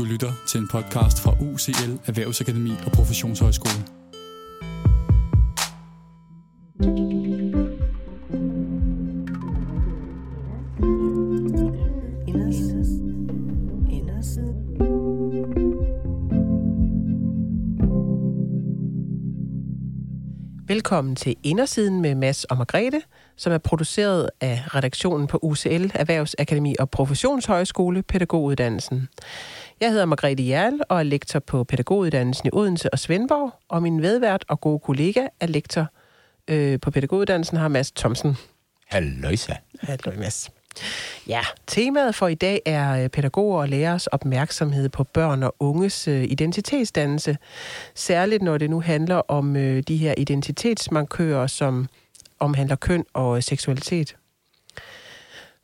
Du lytter til en podcast fra UCL Erhvervsakademi og Professionshøjskole. Velkommen til Indersiden med Mads og Margrethe, som er produceret af redaktionen på UCL Erhvervsakademi og Professionshøjskole Pædagoguddannelsen. Jeg hedder Margrethe Jærl og er lektor på Pædagoguddannelsen i Odense og Svendborg, og min medvært og gode kollega er lektor øh, på Pædagoguddannelsen, har Mads Thomsen. Halløjsa. Halløj, Mads. Ja, temaet for i dag er øh, pædagoger og lærers opmærksomhed på børn og unges øh, identitetsdannelse. Særligt når det nu handler om øh, de her identitetsmarkører, som omhandler køn og seksualitet.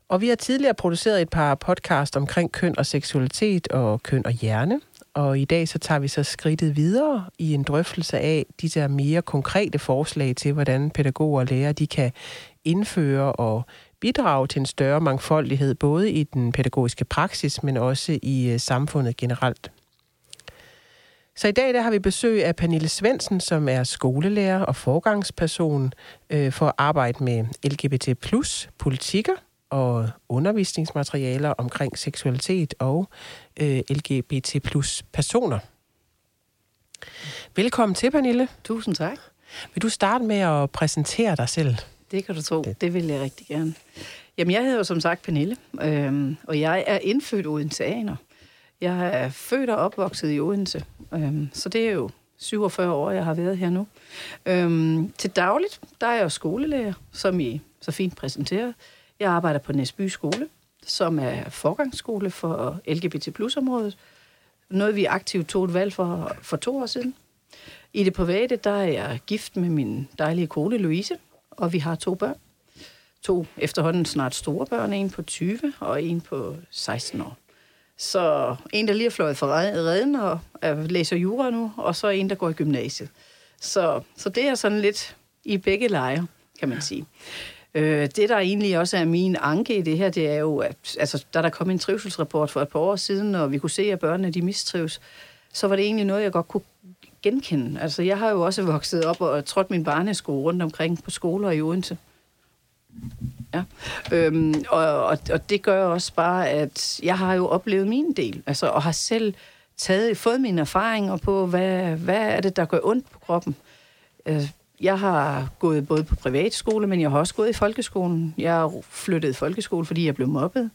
Og vi har tidligere produceret et par podcast omkring køn og seksualitet og køn og hjerne. Og i dag så tager vi så skridtet videre i en drøftelse af de der mere konkrete forslag til, hvordan pædagoger og lærere de kan indføre og bidrage til en større mangfoldighed, både i den pædagogiske praksis, men også i øh, samfundet generelt. Så i dag der har vi besøg af Pernille Svensen, som er skolelærer og forgangsperson øh, for at arbejde med LGBT plus politikker og undervisningsmaterialer omkring seksualitet og øh, LGBT plus personer. Velkommen til, Pernille. Tusind tak. Vil du starte med at præsentere dig selv? Det kan du tro. Det, det vil jeg rigtig gerne. Jamen, jeg hedder jo som sagt Pernille, øhm, og jeg er indfødt odenseaner. Jeg er født og opvokset i Odense, øhm, så det er jo 47 år, jeg har været her nu. Øhm, til dagligt, der er jeg jo skolelærer, som I så fint præsenteret. Jeg arbejder på Næsby Skole, som er forgangsskole for LGBT plus-området. Noget, vi aktivt tog et valg for, for to år siden. I det private, der er jeg gift med min dejlige kone Louise, og vi har to børn. To efterhånden snart store børn, en på 20 og en på 16 år. Så en, der lige er fløjet fra redden og læser jura nu, og så en, der går i gymnasiet. Så, så det er sådan lidt i begge lejre, kan man sige. Øh, det, der egentlig også er min anke i det her, det er jo, at altså, da der kom en trivselsrapport for et par år siden, og vi kunne se, at børnene de mistrives, så var det egentlig noget, jeg godt kunne genkende. Altså, jeg har jo også vokset op og trådt min barnesko rundt omkring på skoler i Odense. Ja. Øhm, og, og, og det gør også bare, at jeg har jo oplevet min del, altså, og har selv taget, fået mine erfaringer på, hvad, hvad er det, der gør ondt på kroppen. Øh, jeg har gået både på privatskole, men jeg har også gået i folkeskolen. Jeg har flyttet i folkeskole, fordi jeg blev mobbet.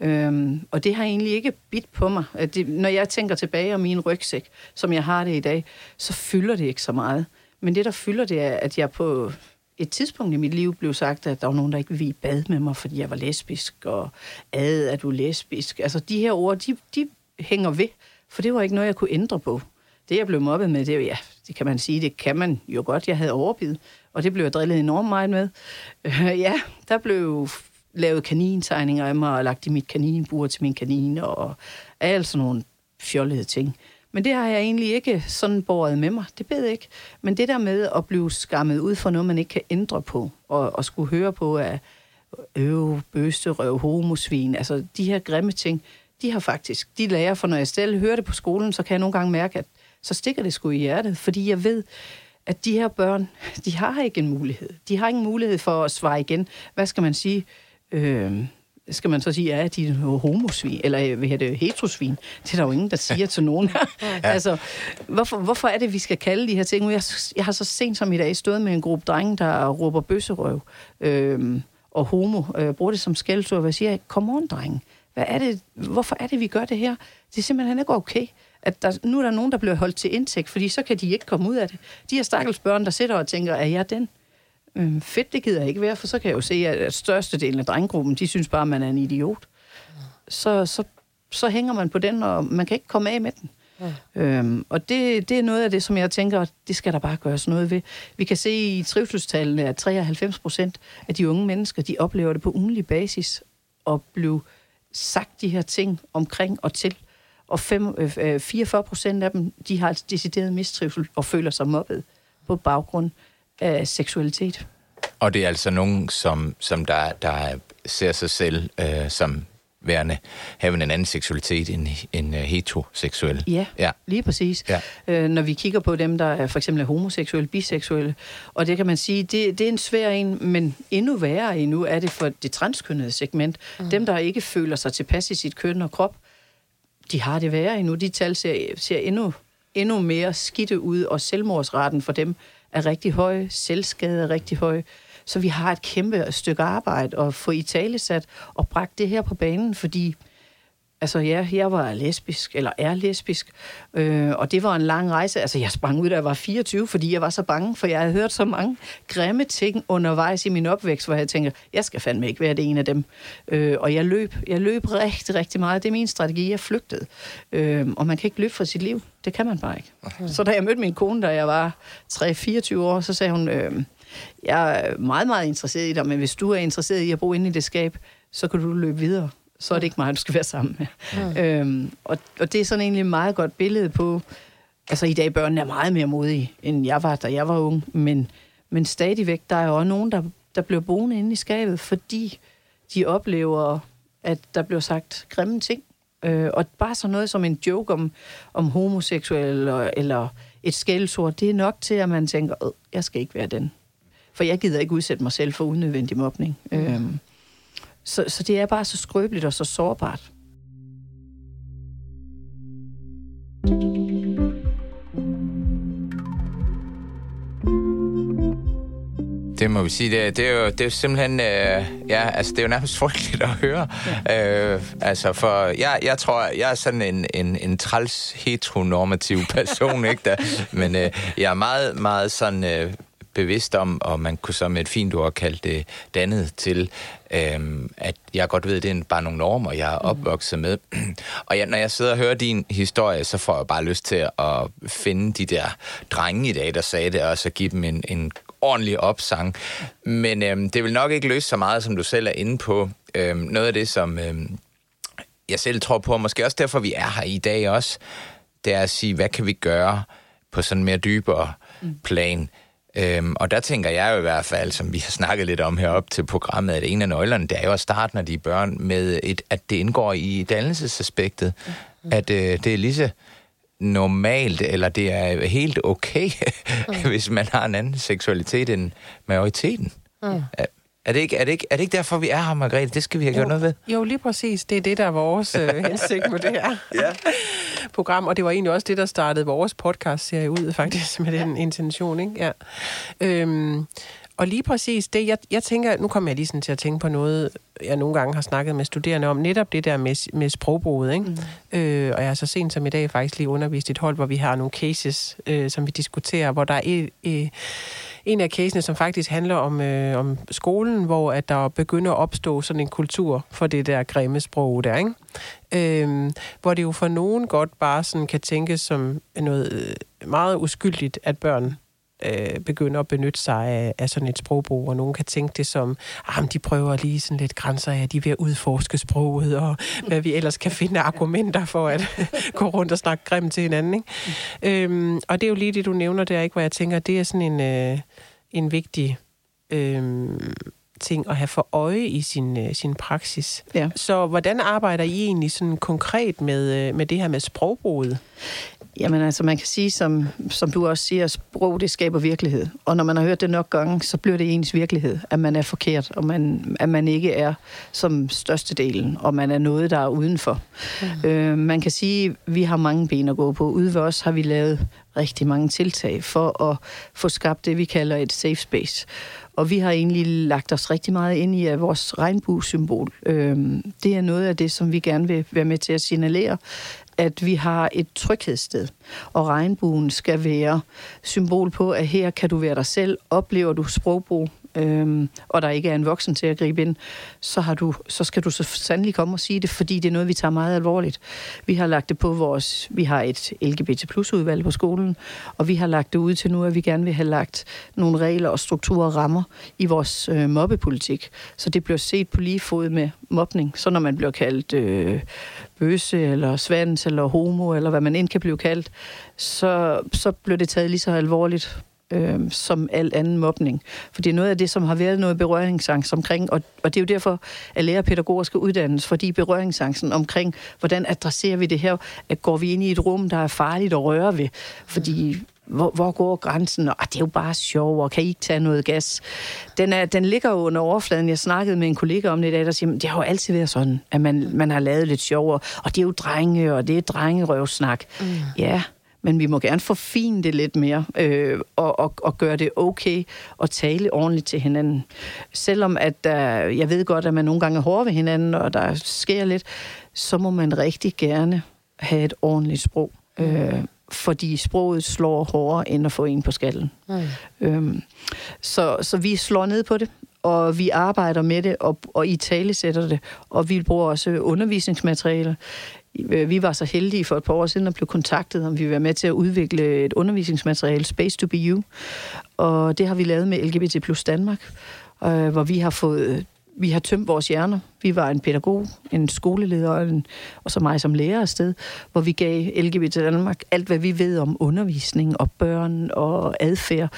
Øhm, og det har egentlig ikke bidt på mig. At det, når jeg tænker tilbage om min rygsæk, som jeg har det i dag, så fylder det ikke så meget. Men det, der fylder, det er, at jeg på et tidspunkt i mit liv blev sagt, at der var nogen, der ikke ville bade med mig, fordi jeg var lesbisk, og ad, at du er lesbisk. Altså, de her ord, de, de hænger ved, for det var ikke noget, jeg kunne ændre på. Det, jeg blev mobbet med, det, ja, det kan man sige, det kan man jo godt. Jeg havde overbid, og det blev jeg drillet enormt meget med. Øh, ja, der blev lavet kanintegninger af mig, og lagt i mit kaninbur til min kanin, og alt sådan nogle fjollede ting. Men det har jeg egentlig ikke sådan båret med mig. Det ved jeg ikke. Men det der med at blive skammet ud for noget, man ikke kan ændre på, og, og skulle høre på, at øv, bøste, røv, homosvin, altså de her grimme ting, de har faktisk, de lærer, for når jeg selv hører det på skolen, så kan jeg nogle gange mærke, at så stikker det sgu i hjertet, fordi jeg ved, at de her børn, de har ikke en mulighed. De har ingen mulighed for at svare igen. Hvad skal man sige? Øh, skal man så sige, ja, de er homosvin, eller hvad hedder det, heterosvin. Det er der jo ingen, der siger til nogen. ja. altså, hvorfor, hvorfor er det, vi skal kalde de her ting? Jeg, jeg har så sent som i dag stået med en gruppe drenge, der råber bøsserøv øh, og homo, øh, bruger det som skældsord, og jeg siger, kom on, drenge. Hvad er det, hvorfor er det, vi gør det her? Det er simpelthen ikke okay at der, nu er der nogen, der bliver holdt til indtægt, fordi så kan de ikke komme ud af det. De her stakkels børn, der sidder og tænker, er jeg den? Øhm, fedt, det gider jeg ikke være, for så kan jeg jo se, at størstedelen af drenggruppen, de synes bare, at man er en idiot. Så, så, så hænger man på den, og man kan ikke komme af med den. Ja. Øhm, og det, det er noget af det, som jeg tænker, det skal der bare gøres noget ved. Vi kan se i trivselstallene, at 93 procent af de unge mennesker, de oplever det på ugenlig basis, og blive sagt de her ting omkring og til og fem, øh, 44 procent af dem, de har altså decideret mistrivsel og føler sig mobbet på baggrund af seksualitet. Og det er altså nogen, som, som der, der ser sig selv øh, som værende, have en anden seksualitet end, end uh, heteroseksuel. Ja, Ja. lige præcis. Ja. Øh, når vi kigger på dem, der er for eksempel er homoseksuelle, biseksuelle, og det kan man sige, det, det er en svær en, men endnu værre endnu er det for det transkønnede segment. Mm. Dem, der ikke føler sig tilpas i sit køn og krop, de har det værre endnu. De tal ser, ser endnu, endnu mere skidte ud, og selvmordsraten for dem er rigtig høj, selvskade er rigtig høj. Så vi har et kæmpe stykke arbejde at få i talesat og bragt det her på banen, fordi Altså ja, jeg var lesbisk, eller er lesbisk, øh, og det var en lang rejse. Altså jeg sprang ud, da jeg var 24, fordi jeg var så bange, for jeg havde hørt så mange grimme ting undervejs i min opvækst, hvor jeg tænker, jeg skal fandme ikke være det en af dem. Øh, og jeg løb, jeg løb rigtig, rigtig meget. Det er min strategi, jeg flygtede. Øh, og man kan ikke løbe fra sit liv. Det kan man bare ikke. Så da jeg mødte min kone, da jeg var 3-24 år, så sagde hun, øh, jeg er meget, meget interesseret i dig, men hvis du er interesseret i at bo inde i det skab, så kan du løbe videre så er det ikke mig, du skal være sammen med. Mm. Øhm, og, og det er sådan egentlig et meget godt billede på, altså i dag børnene er meget mere modige, end jeg var, da jeg var ung, men, men stadigvæk, der er jo også nogen, der, der bliver boende inde i skabet, fordi de oplever, at der bliver sagt grimme ting. Øh, og bare sådan noget som en joke om, om homoseksuel eller, eller et skældsord, det er nok til, at man tænker, jeg skal ikke være den. For jeg gider ikke udsætte mig selv for unødvendig mobning. Mm. Øhm, så, så det er bare så skrøbeligt og så sårbart. Det må vi sige. Det, det, er, jo, det er jo simpelthen... Øh, ja, altså, det er jo nærmest frygteligt at høre. Ja. Øh, altså, for jeg, jeg tror, jeg er sådan en, en, en træls heteronormativ person, ikke? Der, men øh, jeg er meget, meget sådan... Øh, bevidst om, og man kunne så med et fint ord kalde det dannet til, øhm, at jeg godt ved, at det er bare nogle normer, jeg er opvokset med. og jeg, når jeg sidder og hører din historie, så får jeg bare lyst til at finde de der drenge i dag, der sagde det, og så give dem en, en ordentlig opsang. Men øhm, det vil nok ikke løse så meget, som du selv er inde på. Øhm, noget af det, som øhm, jeg selv tror på, og måske også derfor, vi er her i dag også, det er at sige, hvad kan vi gøre på sådan en mere dybere plan? Øhm, og der tænker jeg jo i hvert fald, som vi har snakket lidt om herop til programmet, at en af nøglerne, det er jo at starte, når de er børn, med et, at det indgår i dannelsesaspektet. Mm. At øh, det er lige så normalt, eller det er helt okay, mm. hvis man har en anden seksualitet end majoriteten. Mm. Er, det ikke, er, det ikke, er det ikke derfor, vi er her, Margrethe? Det skal vi have gjort noget ved. Jo, lige præcis. Det er det, der er vores øh, hensigt med det her Ja. program, og det var egentlig også det, der startede vores podcast-serie ud, faktisk, med den intention, ikke? Ja. Øhm, og lige præcis det, jeg, jeg tænker, nu kommer jeg lige sådan til at tænke på noget, jeg nogle gange har snakket med studerende om, netop det der med, med sprogbruget, ikke? Mm. Øh, og jeg har så sent som i dag faktisk lige undervist et hold, hvor vi har nogle cases, øh, som vi diskuterer, hvor der er et, øh, en af casene, som faktisk handler om, øh, om skolen, hvor at der begynder at opstå sådan en kultur for det der grimme sprog der, ikke? Øhm, hvor det jo for nogen godt bare sådan kan tænkes som noget øh, meget uskyldigt, at børn øh, begynder at benytte sig af, af sådan et sprogbrug, og nogen kan tænke det som, ah, de prøver lige sådan lidt grænser af, de er ved at udforske sproget, og hvad vi ellers kan finde argumenter for at gå rundt og snakke grimt til hinanden. Ikke? Øhm, og det er jo lige det, du nævner der, ikke, hvor jeg tænker, det er sådan en, øh, en vigtig øh, ting at have for øje i sin, øh, sin praksis. Ja. Så hvordan arbejder I egentlig sådan konkret med, øh, med det her med sprogbruget? Jamen altså, man kan sige, som, som du også siger, sprog, det skaber virkelighed. Og når man har hørt det nok gange, så bliver det ens virkelighed, at man er forkert, og man, at man ikke er som størstedelen, og man er noget, der er udenfor. Mm. Øh, man kan sige, vi har mange ben at gå på. Ude ved os har vi lavet rigtig mange tiltag for at få skabt det, vi kalder et safe space. Og vi har egentlig lagt os rigtig meget ind i at vores regnbuesymbol. Øh, det er noget af det, som vi gerne vil være med til at signalere, at vi har et tryghedssted, og regnbuen skal være symbol på, at her kan du være dig selv, oplever du sprogbrug, øhm, og der ikke er en voksen til at gribe ind, så, har du, så skal du så sandelig komme og sige det, fordi det er noget, vi tager meget alvorligt. Vi har lagt det på vores, vi har et LGBT plus udvalg på skolen, og vi har lagt det ud til nu, at vi gerne vil have lagt nogle regler og strukturer og rammer i vores øh, mobbepolitik, så det bliver set på lige fod med mobning. Så når man bliver kaldt øh, bøse, eller svans, eller homo, eller hvad man end kan blive kaldt, så, så bliver det taget lige så alvorligt øh, som al anden mobning. For det er noget af det, som har været noget berøringsangst omkring, og, og det er jo derfor, at lærerpædagoger skal uddannes, fordi berøringsangsten omkring, hvordan adresserer vi det her, at går vi ind i et rum, der er farligt at røre ved, fordi hvor, hvor går grænsen? Og det er jo bare sjov, og kan I ikke tage noget gas? Den, er, den ligger jo under overfladen. Jeg snakkede med en kollega om det i dag, der siger, det har jo altid været sådan, at man, man har lavet lidt sjovere, og det er jo drenge, og det er drengerøvsnak. Mm. Ja, men vi må gerne forfine det lidt mere, øh, og, og, og gøre det okay, og tale ordentligt til hinanden. Selvom at uh, jeg ved godt, at man nogle gange er hård ved hinanden, og der sker lidt, så må man rigtig gerne have et ordentligt sprog. Øh, fordi sproget slår hårdere end at få en på skallen. Mm. Øhm, så, så vi slår ned på det, og vi arbejder med det, og, og i tale sætter det, og vi bruger også undervisningsmateriale. Øh, vi var så heldige for et par år siden at blive kontaktet, om vi vil være med til at udvikle et undervisningsmateriale, Space to be You. Og det har vi lavet med LGBT plus Danmark, øh, hvor vi har fået vi har tømt vores hjerner. Vi var en pædagog, en skoleleder og, en, og så mig som lærer afsted, hvor vi gav LGBT Danmark alt, hvad vi ved om undervisning og børn og adfærd,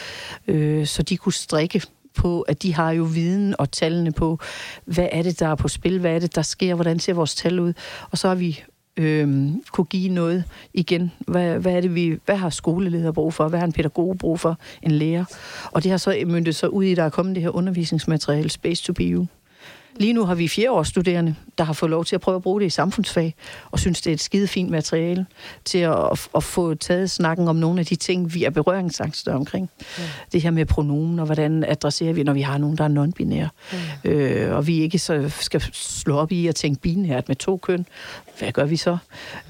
øh, så de kunne strikke på, at de har jo viden og tallene på, hvad er det, der er på spil, hvad er det, der sker, hvordan ser vores tal ud. Og så har vi øh, kunne give noget igen. Hvad, hvad, er det, vi, hvad har skoleleder brug for? Hvad har en pædagog brug for? En lærer? Og det har så myndet sig ud i, at der er kommet det her undervisningsmateriale, Space to Be You. Lige nu har vi fjereårsstuderende, der har fået lov til at prøve at bruge det i samfundsfag, og synes, det er et skide fint materiale til at, at, at få taget snakken om nogle af de ting, vi er berøringsangste omkring. Ja. Det her med pronomen, og hvordan adresserer vi, når vi har nogen, der er non-binære. Ja. Øh, og vi ikke så skal slå op i at tænke binært med to køn. Hvad gør vi så?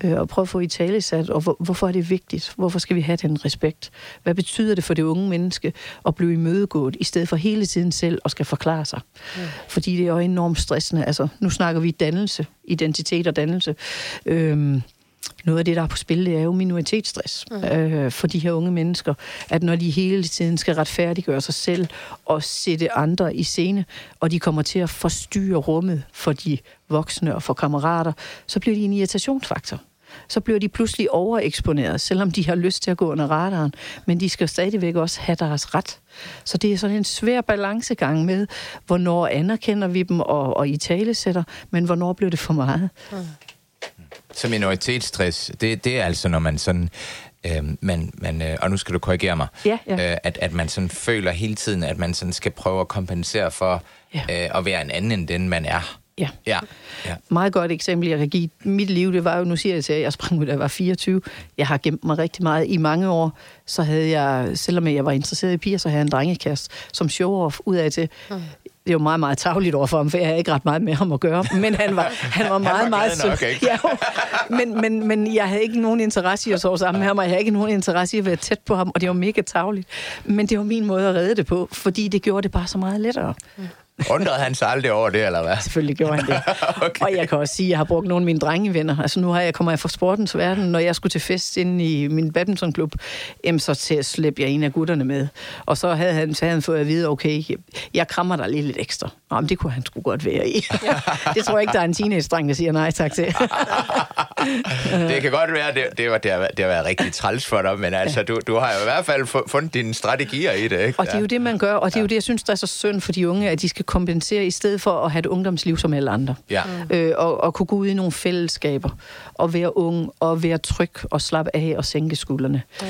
Øh, og prøve at få i tale sat, og hvor, hvorfor er det vigtigt? Hvorfor skal vi have den respekt? Hvad betyder det for det unge menneske at blive imødegået, i stedet for hele tiden selv at skal forklare sig? Ja. Fordi det er jo enormt stressende. Altså, nu snakker vi dannelse, identitet og dannelse. Øhm, noget af det, der er på spil, det er jo minoritetsstress mm. øh, for de her unge mennesker. At når de hele tiden skal retfærdiggøre sig selv og sætte andre i scene, og de kommer til at forstyrre rummet for de voksne og for kammerater, så bliver de en irritationsfaktor så bliver de pludselig overeksponeret, selvom de har lyst til at gå under radaren. Men de skal stadigvæk også have deres ret. Så det er sådan en svær balancegang med, hvornår anerkender vi dem og, og i tale sætter, men hvornår bliver det for meget. Mm. Så minoritetsstress, det, det er altså, når man sådan øh, man, man, øh, og nu skal du korrigere mig, ja, ja. Øh, at, at man sådan føler hele tiden, at man sådan skal prøve at kompensere for ja. øh, at være en anden end den, man er. Ja. ja. ja. Meget godt eksempel, jeg kan give. Mit liv, det var jo, nu siger jeg til, at jeg sprang ud, da jeg var 24. Jeg har gemt mig rigtig meget. I mange år, så havde jeg, selvom jeg var interesseret i piger, så havde jeg en drengekast som show-off ud af til. Mm. Det var meget, meget tageligt overfor ham, for jeg havde ikke ret meget med ham at gøre. Men han var, han var meget, han var meget sød. Ja, men, men, men jeg havde ikke nogen interesse i at sove sammen med ham, og jeg havde ikke nogen interesse i at være tæt på ham, og det var mega tageligt. Men det var min måde at redde det på, fordi det gjorde det bare så meget lettere. Undrede han sig aldrig over det, eller hvad? Selvfølgelig gjorde han det. okay. Og jeg kan også sige, at jeg har brugt nogle af mine drengevenner. Altså nu har jeg, kommer jeg fra sportens verden. Når jeg skulle til fest inde i min badmintonklub, jamen, så til at slæbe jeg en af gutterne med. Og så havde han, så havde han fået at vide, okay, jeg krammer dig lige lidt ekstra. Nå, men det kunne han sgu godt være i. det tror jeg ikke, der er en teenage-dreng, der siger nej tak til. det kan godt være, det, det, var, det, har, det har været rigtig træls for dig, men altså, du, du har jo i hvert fald fundet dine strategier i det, ikke? Og det er jo det, man gør, og det er jo det, jeg synes, der er så synd for de unge, at de skal kompensere i stedet for at have et ungdomsliv som alle andre. Ja. Øh, og, og kunne gå ud i nogle fællesskaber, og være ung, og være tryg, og slappe af og sænke skuldrene. Mm.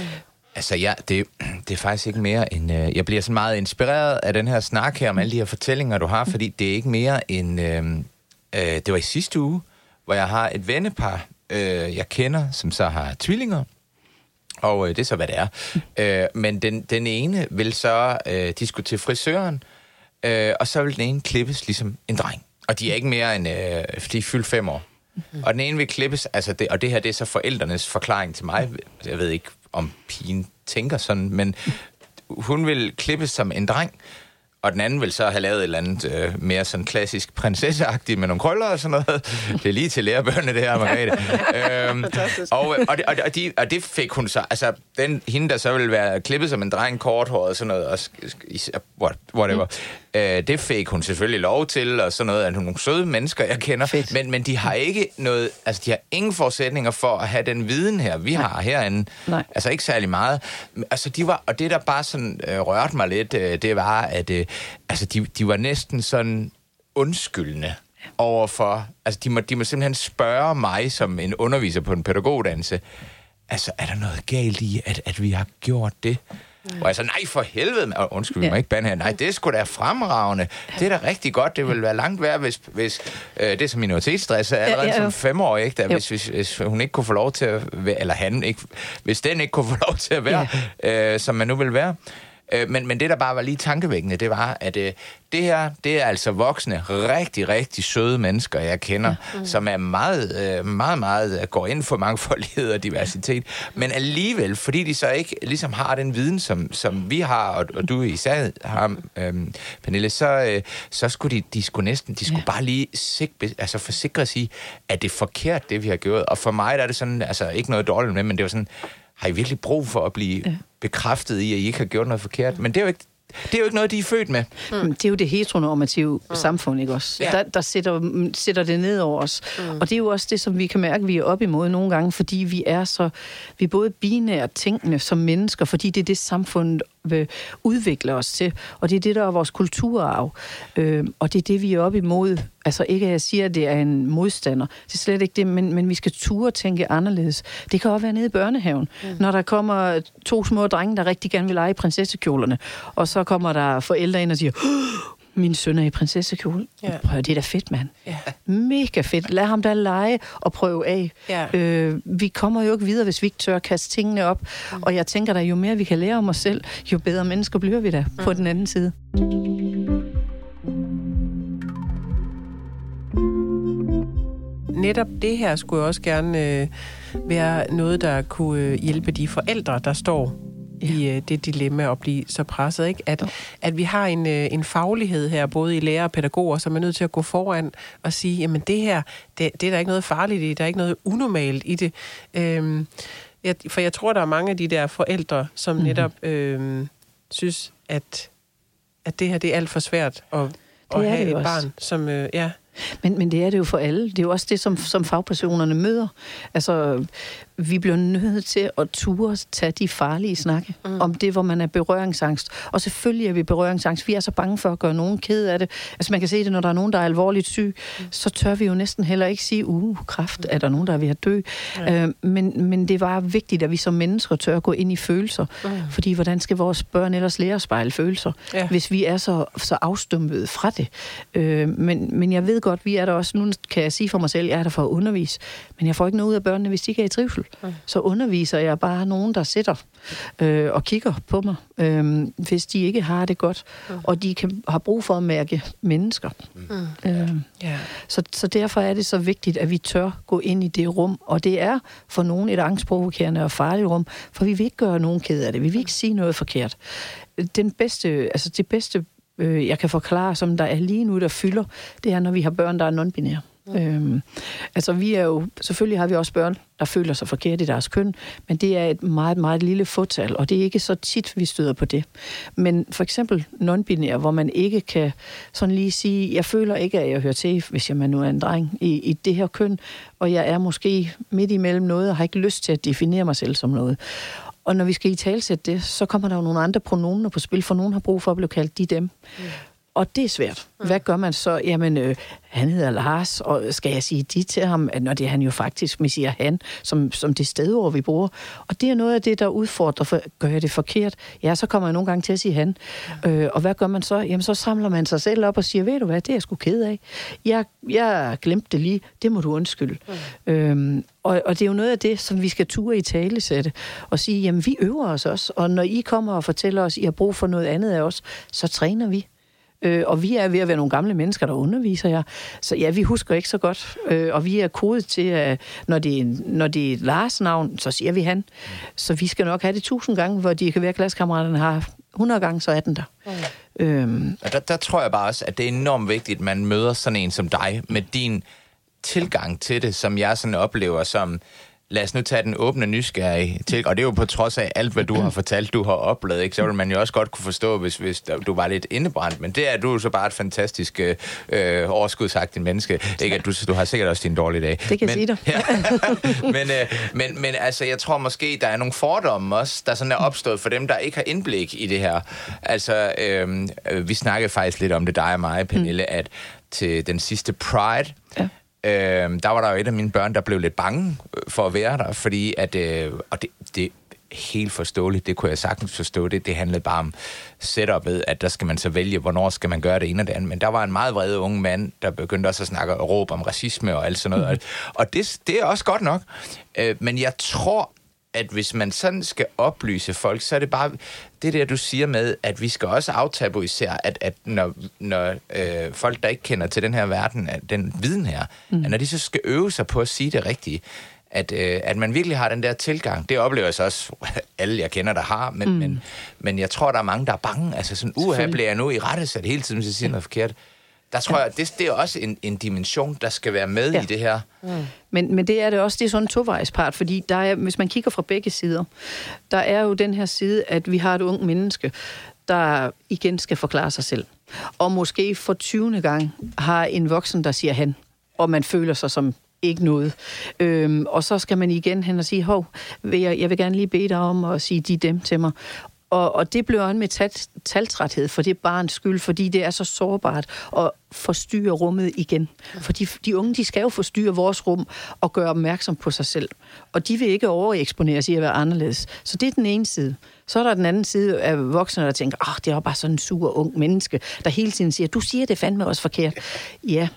Altså ja, det, det er faktisk ikke mere end... Øh, jeg bliver så meget inspireret af den her snak her om alle de her fortællinger, du har, fordi det er ikke mere end... Øh, øh, det var i sidste uge, hvor jeg har et vennepar, øh, jeg kender, som så har tvillinger, og øh, det er så, hvad det er. Øh, men den, den ene vil så... Øh, de skulle til frisøren, øh, og så vil den ene klippes ligesom en dreng. Og de er ikke mere end... Øh, de er fyldt fem år. Mm-hmm. Og den ene vil klippes, altså det, og det her det er så forældrenes forklaring til mig. Jeg ved ikke, om pigen tænker sådan, men hun vil klippes som en dreng, og den anden vil så have lavet et eller andet øh, mere sådan klassisk prinsesseagtigt med nogle krøller og sådan noget. Det er lige til lærebørnene, det her, Margrethe. øhm, og, og, det, og, de, og det fik hun så, altså den, hende, der så vil være klippet som en dreng, korthåret og sådan noget, og, whatever. Øh, det fik hun selvfølgelig lov til, og sådan noget, at nogle søde mennesker, jeg kender. Fedt. Men, men de har ikke noget, altså de har ingen forudsætninger for at have den viden her, vi har herinde. Nej. Altså ikke særlig meget. Altså de var, og det der bare sådan øh, rørte mig lidt, øh, det var, at øh, altså, de, de var næsten sådan undskyldende overfor, altså de må, de må simpelthen spørge mig som en underviser på en pædagoguddannelse, altså er der noget galt i, at, at vi har gjort det? Mm. Og jeg nej for helvede, man. undskyld Ja. mig ikke bande her, nej, det skulle da fremragende. Det er da rigtig godt, det ville være langt værd, hvis, hvis øh, det er som minoritetsstress er allerede ja, jo. som femårig, ikke? Der, hvis, hvis, hvis hun ikke kunne få lov til at være, eller han ikke, hvis den ikke kunne få lov til at være, øh, som man nu vil være. Øh, men, men det, der bare var lige tankevækkende, det var, at øh, det her, det er altså voksne, rigtig, rigtig søde mennesker, jeg kender, ja. mm. som er meget, øh, meget, meget, går ind for mangfoldighed og diversitet, men alligevel, fordi de så ikke ligesom har den viden, som, som vi har, og, og du især har, øh, Pernille, så, øh, så skulle de, de skulle næsten, de skulle ja. bare lige sik, altså forsikre sig at det er forkert, det vi har gjort. Og for mig der er det sådan, altså ikke noget dårligt med, men det var sådan, har I virkelig brug for at blive ja. Bekræftet i, at I ikke har gjort noget forkert? Men det er jo ikke, det er jo ikke noget, de er født med. Mm. Det er jo det heteronormative mm. samfund, ikke også? Ja. Der, der sætter, sætter det ned over os. Mm. Og det er jo også det, som vi kan mærke, vi er op imod nogle gange, fordi vi er så, vi er både binære tænkende som mennesker, fordi det er det, samfundet vil udvikle os til. Og det er det, der er vores kulturarv. Øh, og det er det, vi er op imod. Altså ikke, at jeg siger, at det er en modstander. Det er slet ikke det, men, men vi skal ture tænke anderledes. Det kan også være nede i børnehaven, mm. når der kommer to små drenge, der rigtig gerne vil lege i prinsessekjolerne, og så kommer der forældre ind og siger, min søn er i prinsessekjole. Ja. Prøv, det er da fedt, mand. Ja. Mega fedt. Lad ham da lege og prøve af. Ja. Øh, vi kommer jo ikke videre, hvis vi ikke tør kaste tingene op. Mm. Og jeg tænker da, jo mere vi kan lære om os selv, jo bedre mennesker bliver vi da mm. på den anden side. netop det her skulle jo også gerne øh, være noget, der kunne øh, hjælpe de forældre, der står ja. i øh, det dilemma at blive så presset. Ikke? At, at vi har en, øh, en faglighed her, både i lærer og pædagoger, som er nødt til at gå foran og sige, jamen det her, det, det er der ikke noget farligt i, der er ikke noget unormalt i det. Øhm, jeg, for jeg tror, der er mange af de der forældre, som mm-hmm. netop øh, synes, at, at det her det er alt for svært at, at er have et også. barn, som... Øh, ja, Men, men det er det jo for alle. Det er jo også det, som, som fagpersonerne møder. Altså, vi bliver nødt til at ture tage de farlige snakke mm. om det, hvor man er berøringsangst. Og selvfølgelig er vi berøringsangst. Vi er så bange for at gøre nogen ked af det. Altså, man kan se det, når der er nogen, der er alvorligt syg, mm. så tør vi jo næsten heller ikke sige, uh, kræft, er der nogen, der er ved at dø. Ja. Øh, men, men det var vigtigt, at vi som mennesker tør at gå ind i følelser. Mm. Fordi hvordan skal vores børn ellers lære at spejle følelser, Ja. hvis vi er så, så afstumpede fra det? Øh, men, men jeg ved godt, vi er der også, nu kan jeg sige for mig selv, jeg er der for at undervise, men jeg får ikke noget ud af børnene, hvis de ikke er i trivsel. Mm. Så underviser jeg bare nogen, der sidder øh, og kigger på mig, øh, hvis de ikke har det godt, mm. og de kan, har brug for at mærke mennesker. Mm. Øh, ja. så, så derfor er det så vigtigt, at vi tør gå ind i det rum, og det er for nogen et angstprovokerende og farligt rum, for vi vil ikke gøre nogen ked af det, vi vil ikke sige noget forkert. Den bedste, altså det bedste, øh, jeg kan forklare, som der er lige nu, der fylder, det er, når vi har børn, der er non-binære. Mm. Øhm, altså vi er jo, selvfølgelig har vi også børn, der føler sig forkert i deres køn, men det er et meget, meget lille fåtal, og det er ikke så tit, vi støder på det. Men for eksempel non-binær, hvor man ikke kan sådan lige sige, jeg føler ikke, at jeg hører til, hvis jeg nu er en dreng, i, i det her køn, og jeg er måske midt imellem noget, og har ikke lyst til at definere mig selv som noget. Og når vi skal i talsætte det, så kommer der jo nogle andre pronomener på spil, for nogen har brug for at blive kaldt de dem. Mm. Og det er svært. Hvad gør man så? Jamen, øh, han hedder Lars, og skal jeg sige de til ham? At Når det er han jo faktisk, vi siger han, som, som det stedord, vi bruger. Og det er noget af det, der udfordrer, for gør jeg det forkert? Ja, så kommer jeg nogle gange til at sige han. Øh, og hvad gør man så? Jamen, så samler man sig selv op og siger, ved du hvad, det er jeg sgu ked af. Jeg, jeg glemte det lige, det må du undskylde. Mm. Øhm, og, og det er jo noget af det, som vi skal ture i talesætte, og sige, jamen vi øver os også, og når I kommer og fortæller os, I har brug for noget andet af os, så træner vi. Øh, og vi er ved at være nogle gamle mennesker, der underviser jer. Så ja, vi husker ikke så godt. Øh, og vi er kodet til, at når det, er, når det er Lars navn, så siger vi han. Så vi skal nok have det tusind gange, hvor de kan være klassekammeraterne har 100 gange, så er den der. Mm. Øhm, Og der, der tror jeg bare også, at det er enormt vigtigt, at man møder sådan en som dig, med din tilgang til det, som jeg sådan oplever som lad os nu tage den åbne nysgerrige til, og det er jo på trods af alt, hvad du har fortalt, du har oplevet, ikke? så vil man jo også godt kunne forstå, hvis, hvis du var lidt indebrændt, men det er du så bare et fantastisk øh, øh overskudsagtigt menneske, ikke? At du, du har sikkert også din dårlige dag. Det kan men, sige dig. Ja, men, øh, men, men altså, jeg tror måske, der er nogle fordomme også, der sådan er opstået for dem, der ikke har indblik i det her. Altså, øh, øh, vi snakkede faktisk lidt om det, dig og mig, Pernille, mm. at til den sidste Pride, Ja. Øh, der var der jo et af mine børn, der blev lidt bange øh, for at være der, fordi at, øh, og det, det er helt forståeligt, det kunne jeg sagtens forstå, det, det handlede bare om setup'et, at der skal man så vælge, hvornår skal man gøre det ene og det andet, men der var en meget vred unge mand, der begyndte også at snakke og råbe om racisme og alt sådan noget, mm. og det, det er også godt nok, øh, men jeg tror, at hvis man sådan skal oplyse folk, så er det bare det der, du siger med, at vi skal også aftabuisere, at, at når, når øh, folk, der ikke kender til den her verden, at den viden her, mm. at når de så skal øve sig på at sige det rigtige, at, øh, at man virkelig har den der tilgang. Det oplever jeg så også, alle jeg kender, der har, men, mm. men, men jeg tror, der er mange, der er bange. Altså sådan, uha, bliver jeg nu i rette sat hele tiden, hvis jeg siger noget forkert. Der tror ja. jeg, det, det er også en, en dimension, der skal være med ja. i det her. Mm. Men, men det er det også, det er sådan en tovejspart, fordi der er, hvis man kigger fra begge sider, der er jo den her side, at vi har et ung menneske, der igen skal forklare sig selv. Og måske for 20. gang har en voksen, der siger han, og man føler sig som ikke noget. Øhm, og så skal man igen hen og sige, hov, vil jeg, jeg vil gerne lige bede dig om at sige de dem til mig. Og, og det bliver en med tal, taltræthed for det barns skyld, fordi det er så sårbart at forstyrre rummet igen. Fordi de unge, de skal jo forstyrre vores rum og gøre opmærksom på sig selv. Og de vil ikke overeksponeres i at være anderledes. Så det er den ene side. Så er der den anden side af voksne, der tænker, åh, oh, det er bare sådan en sur ung menneske, der hele tiden siger, du siger det fandme også forkert. Ja,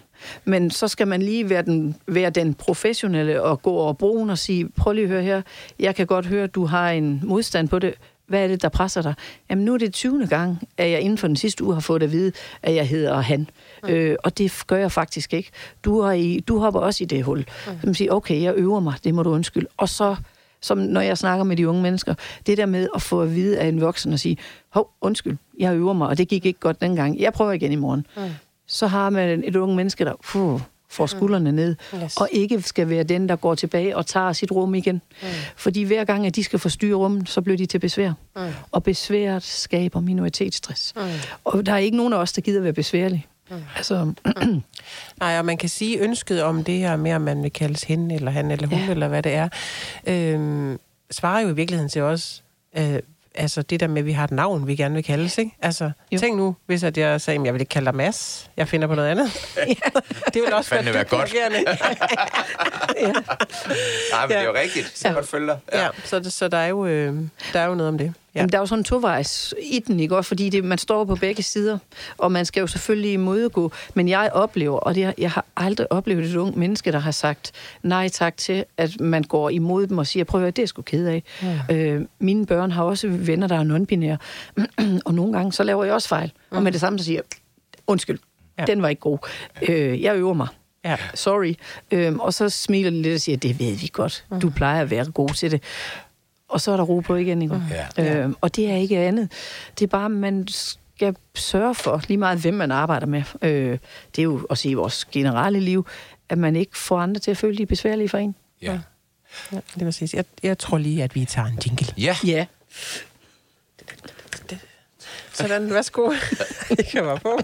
men så skal man lige være den, være den professionelle og gå over broen og sige, prøv lige at høre her, jeg kan godt høre, at du har en modstand på det hvad er det, der presser dig? Jamen, nu er det 20. gang, at jeg inden for den sidste uge har fået at vide, at jeg hedder han. Mm. Øh, og det gør jeg faktisk ikke. Du, har i, du hopper også i det hul. Mm. Så man siger, okay, jeg øver mig, det må du undskylde. Og så, som når jeg snakker med de unge mennesker, det der med at få at vide af en voksen og sige, hov, undskyld, jeg øver mig, og det gik ikke godt dengang. Jeg prøver igen i morgen. Mm. Så har man et unge menneske, der, puh, får mm. skuldrene ned, yes. og ikke skal være den, der går tilbage og tager sit rum igen. Mm. Fordi hver gang, at de skal forstyrre rummet, så bliver de til besvær. Mm. Og besværet skaber minoritetsstress. Mm. Og der er ikke nogen af os, der gider være besværlige. Mm. Altså, Nej, og man kan sige ønsket om det her med, om man vil kaldes hende, eller han, eller hun, ja. eller hvad det er, øh, svarer jo i virkeligheden til os, øh, altså det der med, at vi har et navn, vi gerne vil kaldes, ikke? Altså, jo. tænk nu, hvis at jeg sagde, at jeg vil ikke kalde dig Mads, jeg finder på noget andet. ja. Det vil også være, være godt. ja. Nej, men det er jo rigtigt. Så ja. godt følge dig. Ja. ja, så, så der, er jo, øh, der er jo noget om det. Ja. Jamen, der er jo sådan en tovejs i den, ikke? fordi det, man står på begge sider, og man skal jo selvfølgelig imodgå. Men jeg oplever, og det, jeg har aldrig oplevet et ung menneske, der har sagt nej tak til, at man går imod dem og siger, prøv at høre, det er sgu ked af. Ja. Øh, mine børn har også venner, der er non-binære, og nogle gange, så laver jeg også fejl. Mm. Og med det samme, så siger undskyld, ja. den var ikke god. Øh, jeg øver mig. Ja. Sorry. Øhm, og så smiler de lidt og siger, det ved vi godt. Du plejer at være god til det og så er der ro på igen. Ikke? Ja. Øh, og det er ikke andet. Det er bare, man skal sørge for, lige meget hvem man arbejder med, øh, det er jo også i vores generelle liv, at man ikke får andre til at føle, de er besværlige for en. Ja. ja. ja det var sidst. Jeg, jeg tror lige, at vi tager en jingle. Ja. Ja. Sådan, værsgo. det kan være på.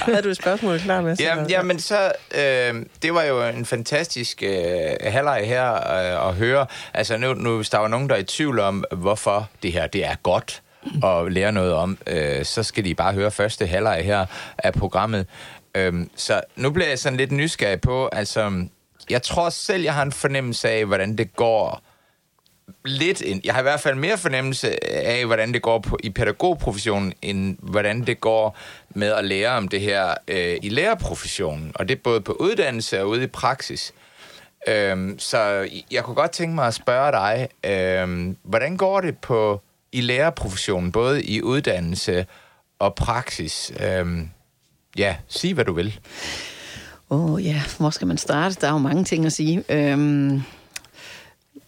Havde du et spørgsmål klar med? Ja, ja, men så, øh, det var jo en fantastisk øh, halvleg her øh, at høre. Altså nu, nu, hvis der var nogen, der er i tvivl om, hvorfor det her det er godt at lære noget om, øh, så skal de bare høre første halvleg her af programmet. Øh, så nu bliver jeg sådan lidt nysgerrig på, altså, jeg tror selv, jeg har en fornemmelse af, hvordan det går lidt ind. Jeg har i hvert fald mere fornemmelse af, hvordan det går på, i pædagogprofessionen, end hvordan det går med at lære om det her øh, i lærerprofessionen. Og det er både på uddannelse og ude i praksis. Øhm, så jeg kunne godt tænke mig at spørge dig, øhm, hvordan går det på i lærerprofessionen, både i uddannelse og praksis? Øhm, ja, sig hvad du vil. Åh oh, ja, hvor skal man starte? Der er jo mange ting at sige. Øhm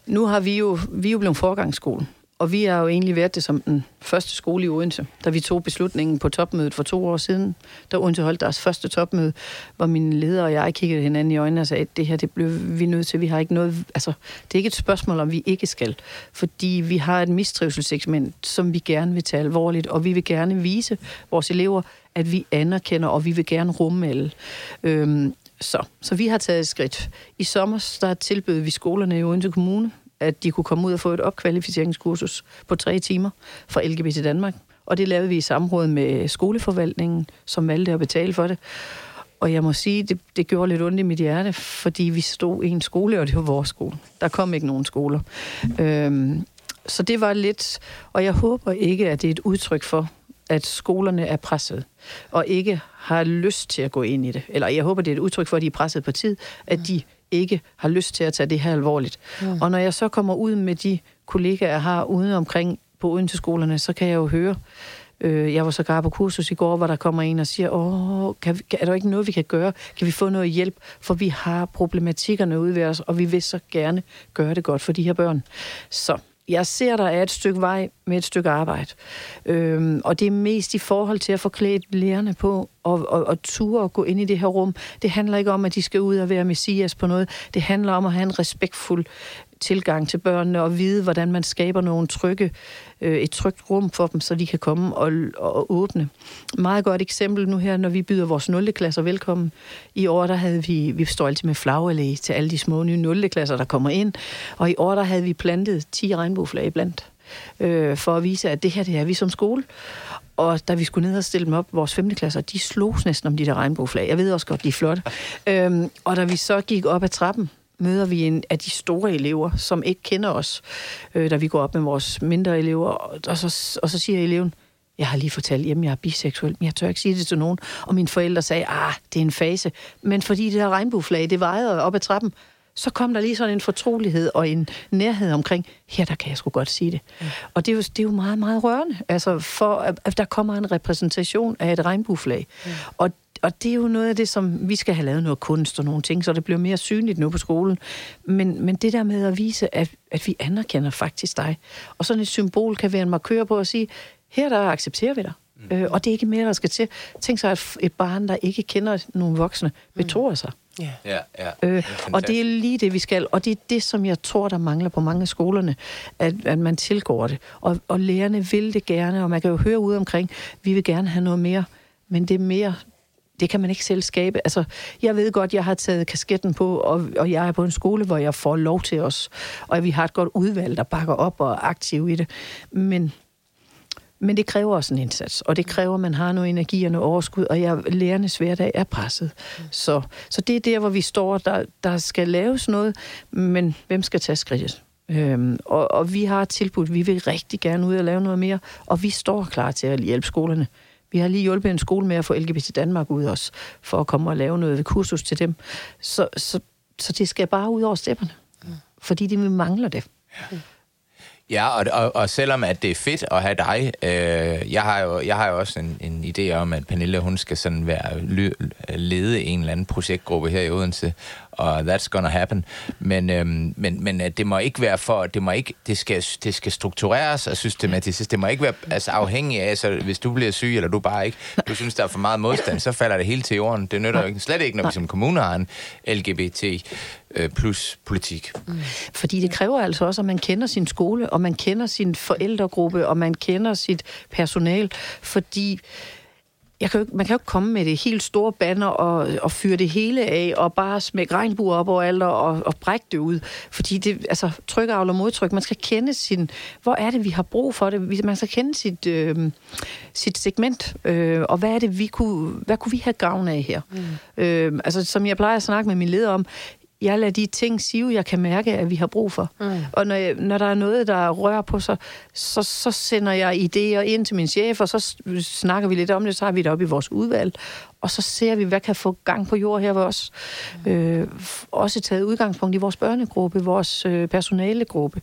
nu har vi jo, vi er jo blevet forgangsskole og vi har jo egentlig været det som den første skole i Odense, da vi tog beslutningen på topmødet for to år siden, da Odense holdt deres første topmøde, hvor mine ledere og jeg kiggede hinanden i øjnene og sagde, at det her, det blev vi nødt til. Vi har ikke noget, altså, det er ikke et spørgsmål, om vi ikke skal, fordi vi har et mistrivselssegment, som vi gerne vil tage alvorligt, og vi vil gerne vise vores elever, at vi anerkender, og vi vil gerne rumme alle. Øhm, så, så vi har taget et skridt. I sommer der tilbød vi skolerne i Odense Kommune at de kunne komme ud og få et opkvalificeringskursus på tre timer fra LGBT Danmark. Og det lavede vi i samråd med skoleforvaltningen, som valgte at betale for det. Og jeg må sige, det, det gjorde lidt ondt i mit hjerte, fordi vi stod i en skole, og det var vores skole. Der kom ikke nogen skoler. Øhm, så det var lidt, og jeg håber ikke, at det er et udtryk for, at skolerne er presset, og ikke har lyst til at gå ind i det. Eller jeg håber, det er et udtryk for, at de er presset på tid, at de ikke har lyst til at tage det her alvorligt. Mm. Og når jeg så kommer ud med de kollegaer, jeg har ude omkring på Odense-skolerne, så kan jeg jo høre, øh, jeg var så gar på kursus i går, hvor der kommer en og siger, åh, kan vi, er der ikke noget, vi kan gøre? Kan vi få noget hjælp? For vi har problematikkerne ude ved os, og vi vil så gerne gøre det godt for de her børn. Så jeg ser, der er et stykke vej med et stykke arbejde. Øhm, og det er mest i forhold til at få klædt lærerne på og, og, og ture og gå ind i det her rum. Det handler ikke om, at de skal ud og være messias på noget. Det handler om at have en respektfuld tilgang til børnene og vide, hvordan man skaber nogle trygge, øh, et trygt rum for dem, så de kan komme og, og åbne. Meget godt eksempel nu her, når vi byder vores 0. klasser velkommen. I år, der havde vi, vi står altid med flagallé til alle de små nye 0. klasser, der kommer ind. Og i år, der havde vi plantet 10 regnbueflag blandt øh, for at vise, at det her, det er vi som skole. Og da vi skulle ned og stille dem op, vores 5. klasser, de slogs næsten om de der regnbueflag. Jeg ved også godt, de er flotte. øhm, og da vi så gik op ad trappen, møder vi en af de store elever, som ikke kender os, øh, da vi går op med vores mindre elever, og så, og så siger eleven, jeg har lige fortalt hjemme, jeg er biseksuel, men jeg tør ikke sige det til nogen. Og mine forældre sagde, ah, det er en fase. Men fordi det der regnbueflag, det vejede op ad trappen, så kom der lige sådan en fortrolighed og en nærhed omkring, her der kan jeg sgu godt sige det. Mm. Og det er, jo, det er jo meget, meget rørende, altså for at, at der kommer en repræsentation af et regnbueflag. Mm. Og og det er jo noget af det, som vi skal have lavet noget kunst og nogle ting, så det bliver mere synligt nu på skolen. Men, men det der med at vise, at, at vi anerkender faktisk dig. Og sådan et symbol kan være en markør på at sige, her der accepterer vi dig. Mm. Øh, og det er ikke mere, der skal til. Tænk sig, at et barn, der ikke kender nogen voksne, mm. sig. Ja, ja. ja. Øh, og det er lige det, vi skal. Og det er det, som jeg tror, der mangler på mange af skolerne, at, at man tilgår det. Og, og lærerne vil det gerne, og man kan jo høre ud omkring, vi vil gerne have noget mere, men det er mere det kan man ikke selv skabe. Altså, jeg ved godt, jeg har taget kasketten på, og, og jeg er på en skole, hvor jeg får lov til os. Og vi har et godt udvalg, der bakker op og er aktiv i det. Men, men det kræver også en indsats, og det kræver, at man har noget energi og noget overskud, og jeg, lærernes hverdag er presset. Så, så det er der, hvor vi står. Der, der skal laves noget, men hvem skal tage skridtet? Øhm, og, og vi har tilbudt, vi vil rigtig gerne ud og lave noget mere, og vi står klar til at hjælpe skolerne. Vi har lige hjulpet en skole med at få LGBT Danmark ud også, for at komme og lave noget kursus til dem. Så, så, så det skal bare ud over stepperne, mm. fordi de mangler det. Ja. Ja, og, og, og selvom at det er fedt at have dig, øh, jeg, har jo, jeg har jo også en, en idé om, at Pernille hun skal sådan være lede en eller anden projektgruppe her i Odense, og that's gonna happen. Men, øhm, men, men det må ikke være for, det må ikke, det skal, det skal struktureres og systematiseres. Det må ikke være altså, afhængig af, så hvis du bliver syg, eller du bare ikke, du synes, der er for meget modstand, så falder det hele til jorden. Det nytter jo ikke, slet ikke, når vi som kommune har en LGBT øh, plus politik. Mm. Fordi det kræver altså også, at man kender sin skole, og man kender sin forældregruppe, og man kender sit personal, fordi jeg kan jo, man kan jo ikke komme med det helt store banner og, og fyre det hele af, og bare smække regnbuer op over alt og, og brække det ud. Fordi det, altså, tryk, og modtryk, man skal kende sin, hvor er det, vi har brug for det? Man skal kende sit, øh, sit segment, øh, og hvad er det, vi kunne, hvad kunne vi have gavn af her? Mm. Øh, altså, som jeg plejer at snakke med min leder om, jeg lader de ting sige, jeg kan mærke, at vi har brug for. Mm. Og når, jeg, når der er noget, der rører på sig, så, så sender jeg idéer ind til min chef, og så snakker vi lidt om det, så har vi det op i vores udvalg, og så ser vi, hvad kan få gang på jord her ved os. Mm. Øh, også taget udgangspunkt i vores børnegruppe, vores øh, personalegruppe.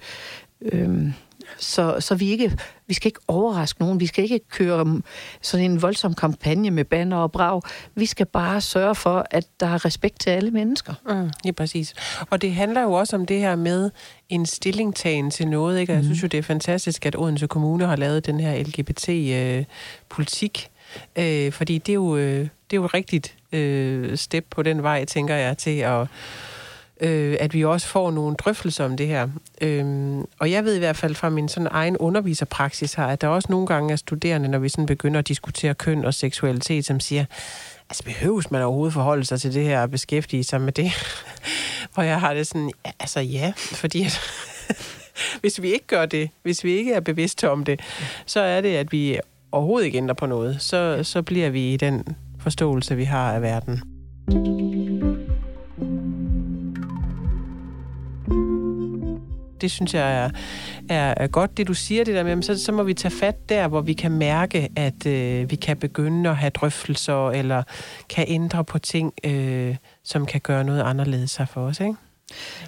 Øh, så, så vi ikke vi skal ikke overraske nogen. Vi skal ikke køre sådan en voldsom kampagne med banner og brag. Vi skal bare sørge for, at der er respekt til alle mennesker. Mm, ja, præcis. Og det handler jo også om det her med en stillingtagen til noget. Ikke? Jeg synes jo, det er fantastisk, at Odense Kommune har lavet den her LGBT-politik. Øh, øh, fordi det er jo, øh, det er jo et rigtigt øh, step på den vej, tænker jeg, til at øh, at vi også får nogle drøftelser om det her. Øhm, og jeg ved i hvert fald fra min sådan egen underviserpraksis her, at der også nogle gange er studerende, når vi sådan begynder at diskutere køn og seksualitet, som siger, altså behøves man overhovedet forholde sig til det her og beskæftige sig med det? Hvor jeg har det sådan, altså ja, fordi at hvis vi ikke gør det, hvis vi ikke er bevidste om det, så er det, at vi overhovedet ikke ændrer på noget. Så, så bliver vi i den forståelse, vi har af verden. Det synes jeg er, er, er godt, det du siger det der med, så, så må vi tage fat der, hvor vi kan mærke, at øh, vi kan begynde at have drøftelser, eller kan ændre på ting, øh, som kan gøre noget anderledes for os, ikke?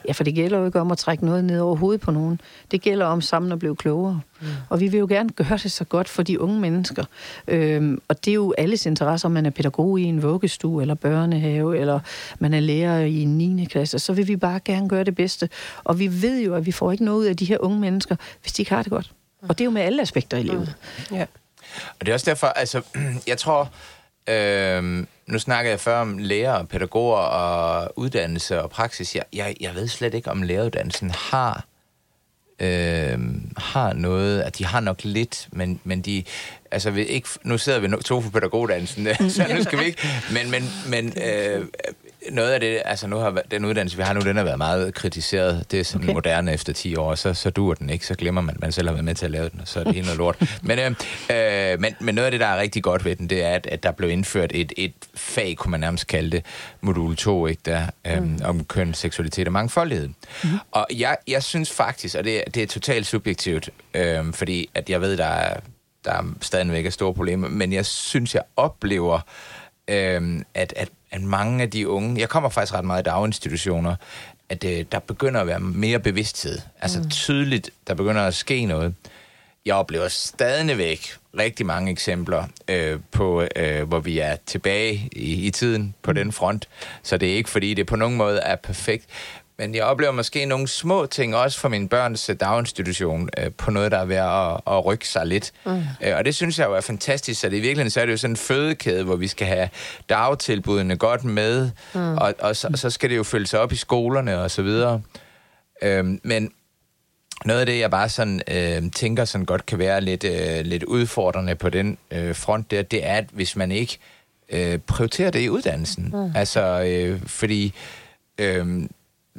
Ja, for det gælder jo ikke om at trække noget ned over hovedet på nogen. Det gælder om sammen at blive klogere. Mm. Og vi vil jo gerne gøre det så godt for de unge mennesker. Øhm, og det er jo alles interesse, om man er pædagog i en vuggestue eller børnehave, eller man er lærer i en 9. klasse. Så vil vi bare gerne gøre det bedste. Og vi ved jo, at vi får ikke noget ud af de her unge mennesker, hvis de ikke har det godt. Mm. Og det er jo med alle aspekter i livet. Mm. Ja. Og det er også derfor, altså, jeg tror, øh, nu snakker jeg før om lærer, pædagoger og uddannelse og praksis. Jeg, jeg, jeg ved slet ikke, om læreruddannelsen har øh, har noget, at de har nok lidt, men, men de, altså vi ikke, nu sidder vi to for pædagoguddannelsen, så nu skal vi ikke, men, men, men øh, noget af det, altså nu har den uddannelse, vi har nu, den har været meget kritiseret. Det er sådan okay. moderne efter 10 år, så, så dur den ikke, så glemmer man, at man selv har været med til at lave den, og så er det noget lort. men, øh, øh, men, men noget af det, der er rigtig godt ved den, det er, at, at der blev indført et, et fag, kunne man nærmest kalde det, modul 2, ikke, der, øh, mm. om køn, seksualitet og mangfoldighed. Mm. Og jeg, jeg synes faktisk, og det, det er totalt subjektivt, øh, fordi at jeg ved, der er, der er stadigvæk er store problemer, men jeg synes, jeg oplever, øh, at, at at mange af de unge, jeg kommer faktisk ret meget i daginstitutioner, at øh, der begynder at være mere bevidsthed. Altså mm. tydeligt, der begynder at ske noget. Jeg oplever stadigvæk rigtig mange eksempler øh, på, øh, hvor vi er tilbage i, i tiden på mm. den front. Så det er ikke, fordi det på nogen måde er perfekt. Men jeg oplever måske nogle små ting, også for min børns øh, daginstitution, øh, på noget, der er ved at, at rykke sig lidt. Mm. Øh, og det synes jeg jo er fantastisk, så det i virkeligheden så er det jo sådan en fødekæde, hvor vi skal have dagtilbudene godt med, mm. og, og, så, så skal det jo følges op i skolerne og så videre. Øh, men noget af det, jeg bare sådan øh, tænker sådan godt kan være lidt, øh, lidt udfordrende på den øh, front der, det er, at hvis man ikke øh, prioriterer det i uddannelsen. Mm. Altså, øh, fordi... Øh,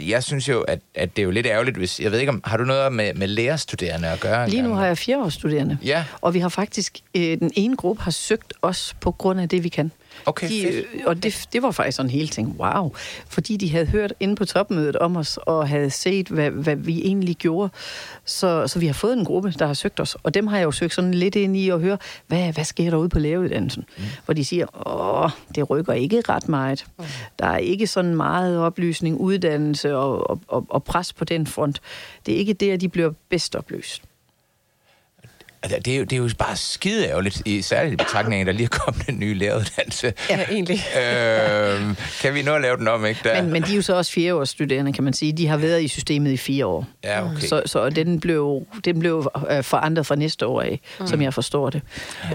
jeg synes jo, at, at det er jo lidt ærgerligt, hvis... Jeg ved ikke, om har du noget med, med lærerstuderende at gøre? Lige nu har jeg fjereårsstuderende. Ja. Og vi har faktisk... Øh, den ene gruppe har søgt os på grund af det, vi kan. Okay, de, øh, og det, det var faktisk sådan en hel ting, wow. Fordi de havde hørt inde på topmødet om os, og havde set, hvad, hvad vi egentlig gjorde. Så, så vi har fået en gruppe, der har søgt os. Og dem har jeg jo søgt sådan lidt ind i at høre, hvad, hvad sker der ude på læreruddannelsen? Mm. Hvor de siger, åh, det rykker ikke ret meget. Mm. Der er ikke sådan meget oplysning, uddannelse og, og, og, og pres på den front. Det er ikke det, at de bliver bedst oplyst. Altså, det, er jo, det er jo bare skide ærgerligt, i særligt betragtning af, der lige er kommet en ny læreruddannelse. Ja, egentlig. øh, kan vi nå at lave den om, ikke? Der? Men, men de er jo så også fireårsstuderende, kan man sige. De har været i systemet i fire år. Ja, okay. Så, så den blev, den blev øh, forandret fra næste år af, mm. som jeg forstår det.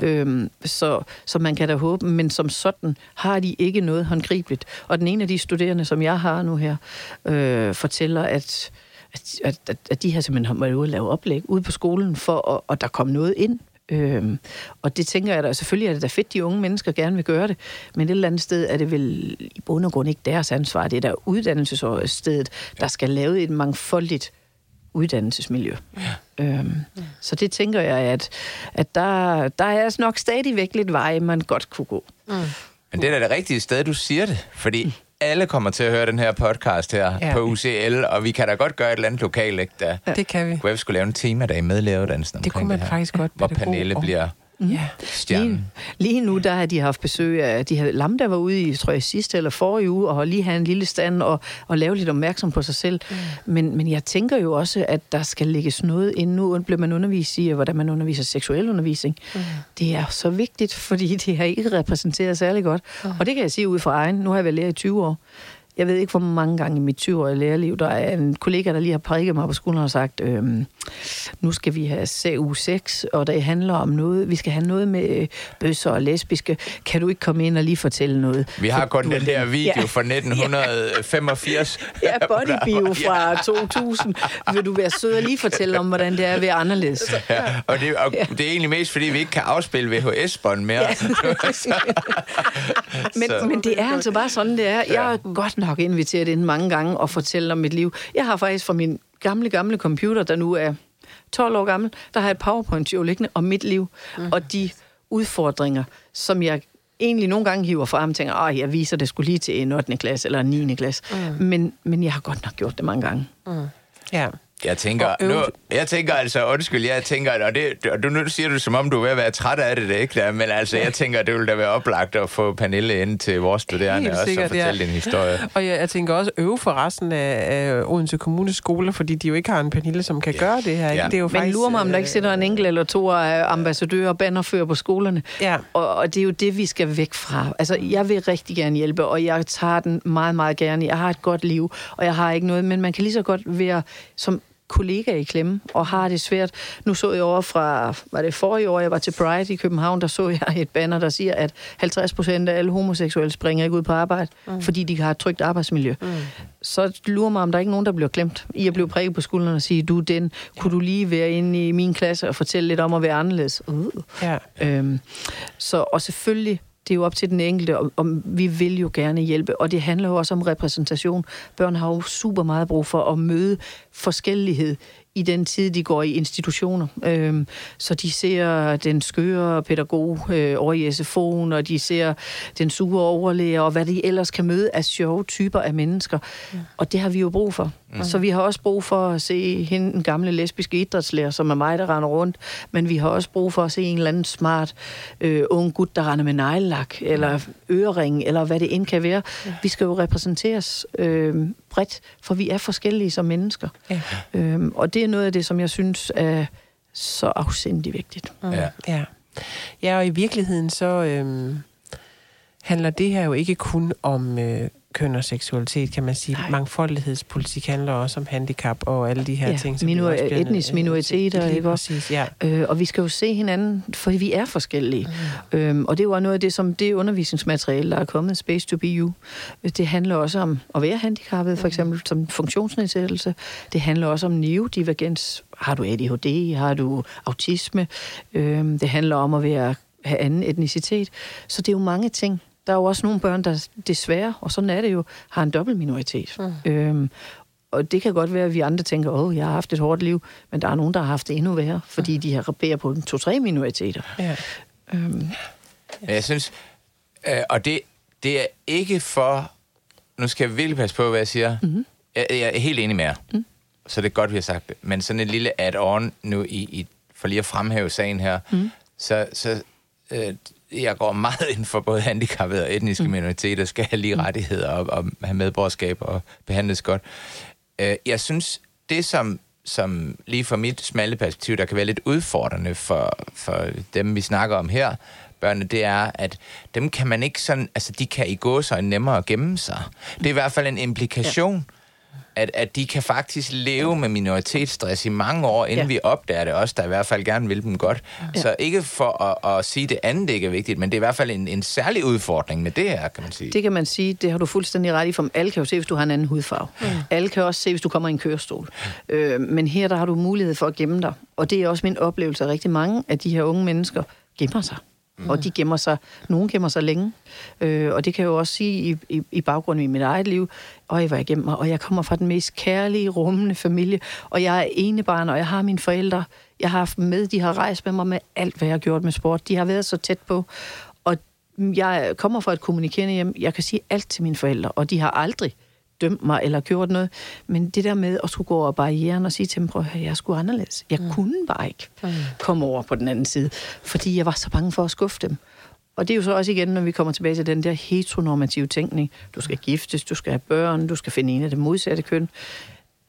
Ja. Øhm, så, så man kan da håbe, men som sådan har de ikke noget håndgribeligt. Og den ene af de studerende, som jeg har nu her, øh, fortæller, at at, at, at de har simpelthen været ude at lave oplæg ude på skolen, for at, at der kom noget ind. Øhm, og det tænker jeg da, selvfølgelig er det da fedt, de unge mennesker gerne vil gøre det, men et eller andet sted er det vel i bund og grund ikke deres ansvar. Det er der uddannelsesstedet, der skal lave et mangfoldigt uddannelsesmiljø. Ja. Øhm, ja. Så det tænker jeg, at, at der, der er nok stadigvæk lidt veje, man godt kunne gå. Mm. Men det er da det rigtige sted, du siger det, fordi alle kommer til at høre den her podcast her ja. på UCL, og vi kan da godt gøre et eller andet lokalt, ikke? Der, ja. Det kan vi. Kunne vi skulle lave en temadag med læreruddannelsen Det kunne man det faktisk godt. Hvor Pernille bliver Ja. Stjernen. Lige, lige nu, der har de haft besøg af, de havde Lambda var ude i, tror jeg, sidste eller forrige uge, og lige have en lille stand og, og lave lidt opmærksom på sig selv. Mm. Men, men jeg tænker jo også, at der skal lægges noget ind. Nu bliver man undervist i, hvordan man underviser seksuel undervisning. Mm. Det er så vigtigt, fordi det har ikke repræsenteret særlig godt. Mm. Og det kan jeg sige ud fra egen. Nu har jeg været lærer i 20 år. Jeg ved ikke, hvor mange gange i mit 20-årige lærerliv, der er en kollega, der lige har prikket mig på skulderen og sagt, øhm, nu skal vi have CU6, og det handler om noget, vi skal have noget med bøsser og lesbiske. Kan du ikke komme ind og lige fortælle noget? Vi har kun den er- der video Ja. fra 1985. Ja, bodybio fra 2000. Vil du være sød og lige fortælle om, hvordan det er at være anderledes? Ja, og, det, og det er egentlig mest, fordi vi ikke kan afspille VHS-bånd mere. Men, Så- men det er altså bare sådan, det er. Jeg har godt nok inviteret ind mange gange og fortælle om mit liv. Jeg har faktisk fra min gamle, gamle computer, der nu er 12 år gammel, der har jeg et PowerPoint-show liggende om mit liv mm. og de udfordringer, som jeg egentlig nogle gange hiver frem og tænker, at jeg viser det skulle lige til en 8. klasse eller en 9. klasse. Mm. Men, men jeg har godt nok gjort det mange gange. Ja. Jeg tænker, nu, jeg tænker altså, undskyld, jeg tænker, og, det, og du, nu siger du, som om du er ved at være træt af det, det ikke? Der, men altså, jeg tænker, det ville da være oplagt at få Pernille ind til vores studerende Helt også sikkert, og fortælle ja. din historie. Og jeg, jeg tænker også øve for resten af, af Odense Kommunes skoler, fordi de jo ikke har en Pernille, som kan gøre det her. Ikke? Ja. Det er jo Men faktisk, lurer mig, om der ikke øh, sidder en enkelt eller to af ambassadører og bannerfører på skolerne. Ja. Og, og det er jo det, vi skal væk fra. Altså, jeg vil rigtig gerne hjælpe, og jeg tager den meget, meget gerne. Jeg har et godt liv, og jeg har ikke noget, men man kan lige så godt være som kollega i klemme, og har det svært. Nu så jeg over fra, var det forrige år, jeg var til Pride i København, der så jeg et banner, der siger, at 50 procent af alle homoseksuelle springer ikke ud på arbejde, mm. fordi de har et trygt arbejdsmiljø. Mm. Så lurer mig, om der er ikke nogen, der bliver glemt i at blive prikket på skulderen og sige, du den, kunne du lige være inde i min klasse og fortælle lidt om at være anderledes? Uh. Ja. Øhm, så, og selvfølgelig, det er jo op til den enkelte, og, og vi vil jo gerne hjælpe, og det handler jo også om repræsentation. Børn har jo super meget brug for at møde forskellighed i den tid, de går i institutioner. Øhm, så de ser den skøre pædagog øh, over i SFO'en, og de ser den sure overlæger, og hvad de ellers kan møde af sjove typer af mennesker. Ja. Og det har vi jo brug for. Mm. Så vi har også brug for at se hende, den gamle lesbiske idrætslærer, som er mig, der render rundt, men vi har også brug for at se en eller anden smart øh, ung gut, der render med neglelak, eller ørering, eller hvad det end kan være. Ja. Vi skal jo repræsenteres øh, bredt, for vi er forskellige som mennesker. Ja. Øhm, og det er noget af det, som jeg synes er så afsindig vigtigt. Mm. Ja. Ja. ja, og i virkeligheden så øhm, handler det her jo ikke kun om øh, køn og seksualitet, kan man sige. Nej. Mangfoldighedspolitik handler også om handicap og alle de her Ja, ting. som minor- etniske minoriteter, ikke også? Præcis, ja. Øh, og vi skal jo se hinanden, for vi er forskellige. Mm. Øhm, og det var noget af det, som det undervisningsmateriale, der er kommet, Space to be You, det handler også om at være handicappet, for eksempel som funktionsnedsættelse. Det handler også om neurodivergens. Har du ADHD? Har du autisme? Øhm, det handler om at være, have anden etnicitet. Så det er jo mange ting. Der er jo også nogle børn, der desværre, og sådan er det jo, har en dobbelt minoritet. Mm. Øhm, og det kan godt være, at vi andre tænker, åh, jeg har haft et hårdt liv, men der er nogen, der har haft det endnu værre, fordi de har bærer på to-tre minoriteter. ja. Øhm, Men jeg synes, øh, og det, det er ikke for, nu skal jeg virkelig passe på, hvad jeg siger. Mm-hmm. Jeg, jeg er helt enig med jer, mm. så det er godt, vi har sagt det. Men sådan en lille add-on nu, i, i, for lige at fremhæve sagen her, mm. så, så øh, jeg går meget ind for både handicappede og etniske mm. minoriteter, skal have lige rettigheder og, og have medborgerskab og behandles godt. Øh, jeg synes, det som, som lige fra mit smalle perspektiv, der kan være lidt udfordrende for, for dem, vi snakker om her, børnene, det er, at dem kan man ikke sådan, altså de kan i gå så nemmere gemme sig. Det er i hvert fald en implikation, ja. At, at de kan faktisk leve med minoritetsstress i mange år, inden Ja. ja. vi opdager det også, der i hvert fald gerne vil dem godt. Ja. Så ikke for at, at sige det andet ikke er vigtigt, men det er i hvert fald en, en særlig udfordring med det her, kan man sige. det kan man sige, det har du fuldstændig ret i, for alle kan jo se, hvis du har en anden hudfarve. Mm. Alle kan også se, hvis du kommer i en kørestol. Øh, men her der har du mulighed for at gemme dig. Og det er også min oplevelse, at rigtig mange af de her unge mennesker gemmer sig. Mm. Og de gemmer sig, nogen gemmer sig længe. Øh, og det kan jeg jo også sige i, i, i baggrunden i mit eget liv. Øj, hvor jeg gemmer mig. Og jeg kommer fra den mest kærlige, rummende familie. Og jeg er enebarn, og jeg har mine forældre. Jeg har haft dem med, de har rejst med mig med alt, hvad jeg har gjort med sport. De har været så tæt på. Og jeg kommer fra et kommunikerende hjem. Jeg kan sige alt til mine forældre, og de har aldrig dømt mig eller gjort noget. Men det der med at skulle gå over barrieren og sige til dem, prøv at høre, jeg skulle anderledes. Jeg mm. kunne bare ikke mm. komme over på den anden side, fordi jeg var så bange for at skuffe dem. Og det er jo så også igen, når vi kommer tilbage til den der heteronormative tænkning. Du skal giftes, du skal have børn, du skal finde en af det modsatte køn.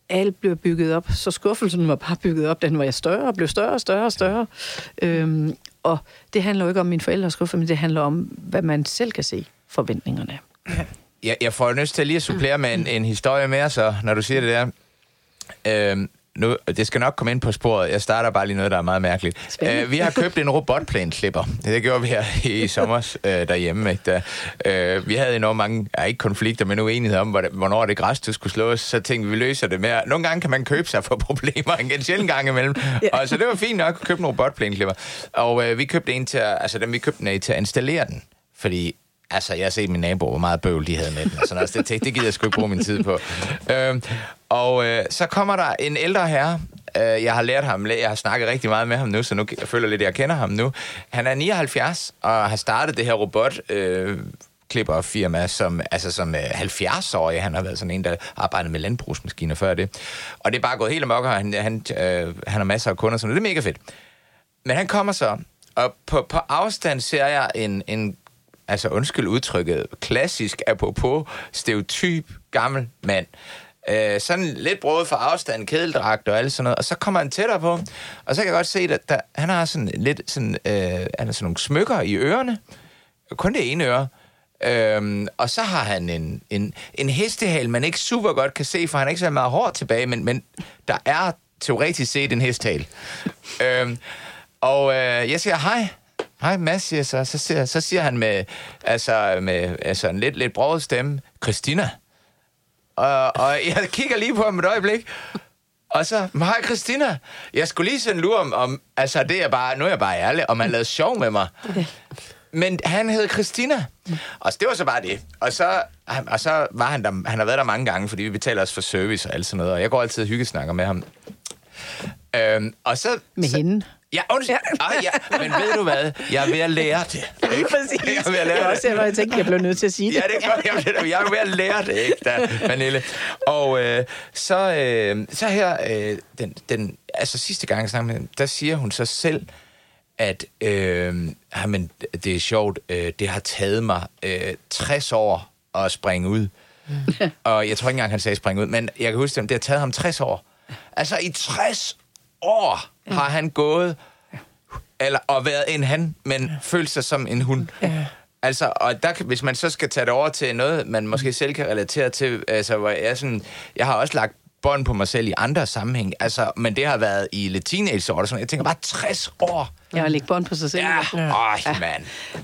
Alt blev bygget op, så skuffelsen var bare bygget op. Den var større og blev større og større og større. Øhm, og det handler jo ikke om mine forældres skuffe, men det handler om, hvad man selv kan se forventningerne. Ja. Jeg, jeg får lyst til lige at supplere med en, en historie mere, så når du siger det der. Øhm, nu, det skal nok komme ind på sporet. Jeg starter bare lige noget, der er meget mærkeligt. Uh, vi har købt en robotplænklipper. Det gjorde vi her i sommer uh, derhjemme. Ikke? Der, uh, vi havde enormt mange, ja, ikke konflikter, men uenigheder om, hvornår det græs, du skulle slås. Så tænkte vi, vi løser det med. Nogle gange kan man købe sig for problemer, en sjældent gang imellem. ja. Og så det var fint nok at købe en robotplænklipper. Og uh, vi købte en til, altså dem vi købte den til at installere den. Fordi Altså, jeg har set min nabo, hvor meget bøvl de havde med den. Og sådan noget. Altså, det, det gider jeg sgu ikke bruge min tid på. Øhm, og øh, så kommer der en ældre herre. Øh, jeg har lært ham, jeg har snakket rigtig meget med ham nu, så nu jeg føler lidt, at jeg kender ham nu. Han er 79 og har startet det her robot... Øh, klipperfirma som, altså som øh, 70-årig. Han har været sådan en, der arbejdet med landbrugsmaskiner før det. Og det er bare gået helt amok, og han, han, øh, han har masser af kunder, så det er mega fedt. Men han kommer så, og på, på afstand ser jeg en, en altså undskyld udtrykket, klassisk, apropos, stereotyp, gammel mand. Øh, sådan lidt brød for afstand, kedeldragt og alt sådan noget. Og så kommer han tættere på, og så kan jeg godt se, at der, han har sådan lidt sådan, øh, han har sådan nogle smykker i ørerne. Kun det ene øre. Øhm, og så har han en, en, en hestehal, man ikke super godt kan se, for han er ikke så meget hår tilbage, men, men der er teoretisk set en hesthal. øhm, og øh, jeg siger hej, Hej Mads, siger så. Så siger, så siger han med, altså, med altså en lidt, lidt broget stemme, Christina. Og, og jeg kigger lige på ham et øjeblik, og så, hej Christina, jeg skulle lige sådan lure om, om, altså det er bare, nu er jeg bare ærlig, om han lavede sjov med mig. Okay. Men han hed Christina. Og det var så bare det. Og så, og så var han der, han har været der mange gange, fordi vi betaler os for service og alt sådan noget, og jeg går altid og hyggesnakker med ham. Øhm, og så, med så, hende? Ja, undskyld. Ja. Ah, ja. Men ved du hvad? Jeg er ved at lære det. Ikke? Præcis. Jeg er ved at lære det. Også derfor, jeg tænkte, jeg blev nødt til at sige det. Ja, det gør jeg. Jeg er ved at lære det, ikke, der, Pernille? Og øh, så, øh, så her, øh, den, den, altså sidste gang, jeg med der siger hun så selv, at øh, jamen, det er sjovt, øh, det har taget mig øh, 60 år at springe ud. Mm. Og jeg tror ikke engang, han sagde springe ud, men jeg kan huske, at det har taget ham 60 år. Altså i 60 år har han gået eller, og været en han, men ja. følt sig som en hund. Ja. Altså, og der, hvis man så skal tage det over til noget, man måske selv kan relatere til, altså, hvor jeg, sådan, jeg har også lagt bånd på mig selv i andre sammenhæng, altså, men det har været i lidt teenageår, sådan, jeg tænker bare 60 år. Jeg har lægget bånd på sig selv. Ja, ja. Ja.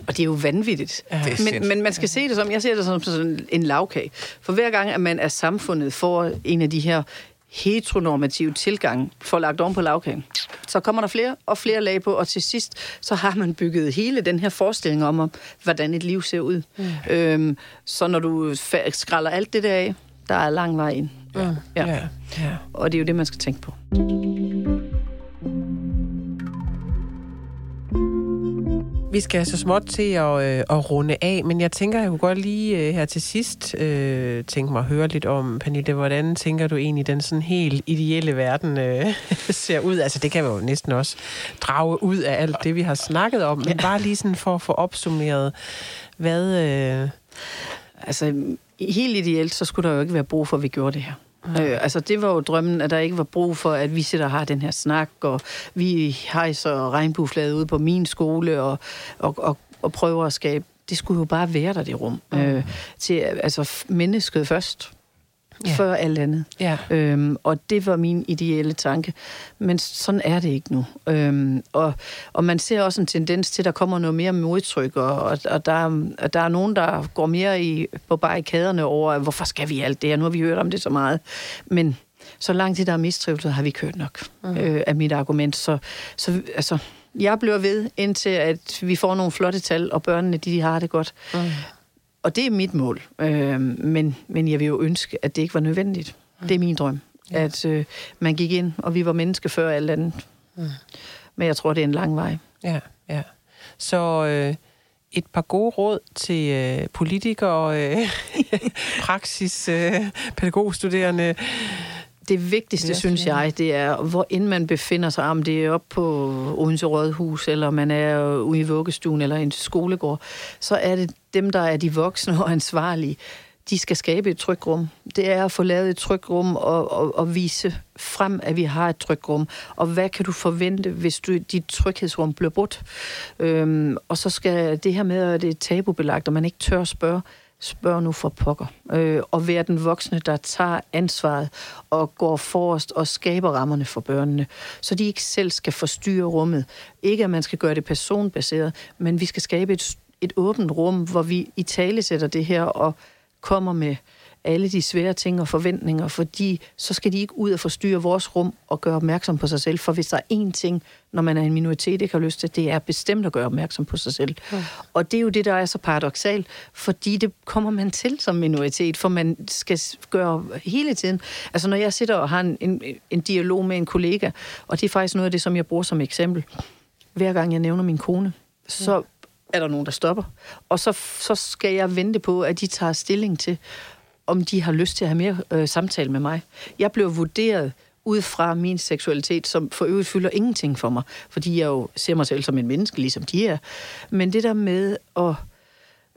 Og det er jo vanvittigt. Ja. Men, men man skal se det som, jeg ser det som sådan en lavkage. For hver gang, at man er samfundet får en af de her heteronormative tilgang får lagt oven på lavkagen. Så kommer der flere og flere lag på, og til sidst så har man bygget hele den her forestilling om, hvordan et liv ser ud. Mm. Øhm, så når du skralder alt det der af, der er lang vej ind. Ja. Ja. Ja. Ja. Og det er jo det, man skal tænke på. Vi skal så småt til at, øh, at runde af, men jeg tænker, jeg kunne godt lige øh, her til sidst øh, tænke mig at høre lidt om, Pernille, hvordan tænker du egentlig, den sådan helt ideelle verden øh, ser ud? Altså, det kan vi jo næsten også drage ud af alt det, vi har snakket om, men bare lige sådan for at få opsummeret, hvad... Øh... Altså, helt ideelt, så skulle der jo ikke være brug for, at vi gjorde det her. Øh, altså, det var jo drømmen, at der ikke var brug for, at vi sidder og har den her snak, og vi hejser regnbueflaget ude på min skole, og, og, og, og prøver at skabe det skulle jo bare være der, det rum. Mm. Øh, til, altså, mennesket først ja. før alt andet. Ja. Øhm, og det var min ideelle tanke. Men sådan er det ikke nu. Øhm, og, og man ser også en tendens til, at der kommer noget mere modtryk, og, og, og der, og der er nogen, der går mere i, på barrikaderne over, hvorfor skal vi alt det her? Nu har vi hørt om det så meget. Men så langt til der er mistrivsel, har vi kørt nok mm. øh, af mit argument. Så, så altså, jeg bliver ved, indtil at vi får nogle flotte tal, og børnene de, de har det godt. Mm. Og det er mit mål. Øh, men, men jeg vil jo ønske, at det ikke var nødvendigt. Mm. Det er min drøm. Ja. At øh, man gik ind, og vi var mennesker før alt andet. Mm. Men jeg tror, det er en lang vej. Ja, ja. Så øh, et par gode råd til øh, politikere, øh, praksis, øh, pædagogstuderende. Det vigtigste, Det synes jeg, det er, hvor end man befinder sig, om det er oppe på Odense Rådhus, eller man er ude i vuggestuen, eller i en skolegård, så er det dem, der er de voksne og ansvarlige, de skal skabe et trygrum. Det er at få lavet et trygrum og, og, og vise frem, at vi har et trygrum. Og hvad kan du forvente, hvis du, dit tryghedsrum bliver brudt? Øhm, og så skal det her med, at det er tabubelagt, og man ikke tør spørge, spørg nu for pokker. Øh, og være den voksne, der tager ansvaret og går forrest og skaber rammerne for børnene, så de ikke selv skal forstyrre rummet. Ikke at man skal gøre det personbaseret, men vi skal skabe et, et åbent rum, hvor vi i tale sætter det her og kommer med alle de svære ting og forventninger, fordi så skal de ikke ud og forstyrre vores rum og gøre opmærksom på sig selv. For hvis der er én ting, når man er en minoritet, ikke har lyst til, det er bestemt at gøre opmærksom på sig selv. Mm. Og det er jo det, der er så paradoxalt, fordi det kommer man til som minoritet, for man skal gøre hele tiden. Altså når jeg sidder og har en, en, en dialog med en kollega, og det er faktisk noget af det, som jeg bruger som eksempel, hver gang jeg nævner min kone, så er der nogen, der stopper. Og så, så skal jeg vente på, at de tager stilling til, om de har lyst til at have mere øh, samtale med mig. Jeg blev vurderet ud fra min seksualitet, som for øvrigt fylder ingenting for mig, fordi jeg jo ser mig selv som en menneske, ligesom de er. Men det der med at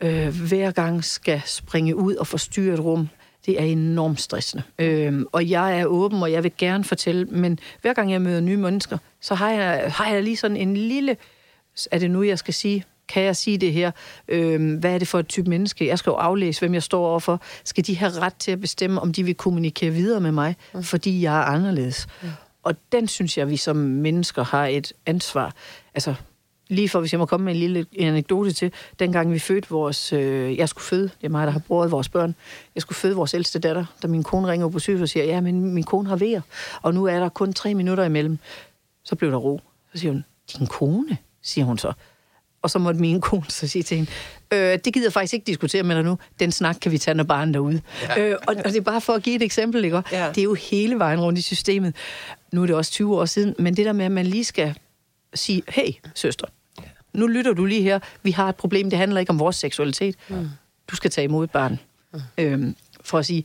øh, hver gang skal springe ud og forstyrre et rum, det er enormt stressende. Øh, og jeg er åben, og jeg vil gerne fortælle, men hver gang jeg møder nye mennesker, så har jeg, har jeg lige sådan en lille... Er det nu, jeg skal sige? Kan jeg sige det her? Øh, hvad er det for et type menneske? Jeg skal jo aflæse, hvem jeg står overfor. Skal de have ret til at bestemme, om de vil kommunikere videre med mig, mm. fordi jeg er anderledes? Mm. Og den synes jeg, vi som mennesker har et ansvar. Altså, lige for, hvis jeg må komme med en lille anekdote til, dengang vi fødte vores, øh, jeg skulle føde, det er mig, der har brugt vores børn, jeg skulle føde vores ældste datter, da min kone ringer på sygehuset og siger, ja, men min kone har vejer, og nu er der kun tre minutter imellem. Så blev der ro. Så siger hun, din kone, siger hun så. Og så måtte min kone så sige til hende, øh, det gider jeg faktisk ikke diskutere med dig nu, den snak kan vi tage, når barnet er derude. Ja. Øh, og, og det er bare for at give et eksempel, ikke? Ja. Det er jo hele vejen rundt i systemet. Nu er det også 20 år siden, men det der med, at man lige skal sige, hey, søster, nu lytter du lige her, vi har et problem, det handler ikke om vores seksualitet. Mm. Du skal tage imod et barn. Mm. Øhm, for at sige,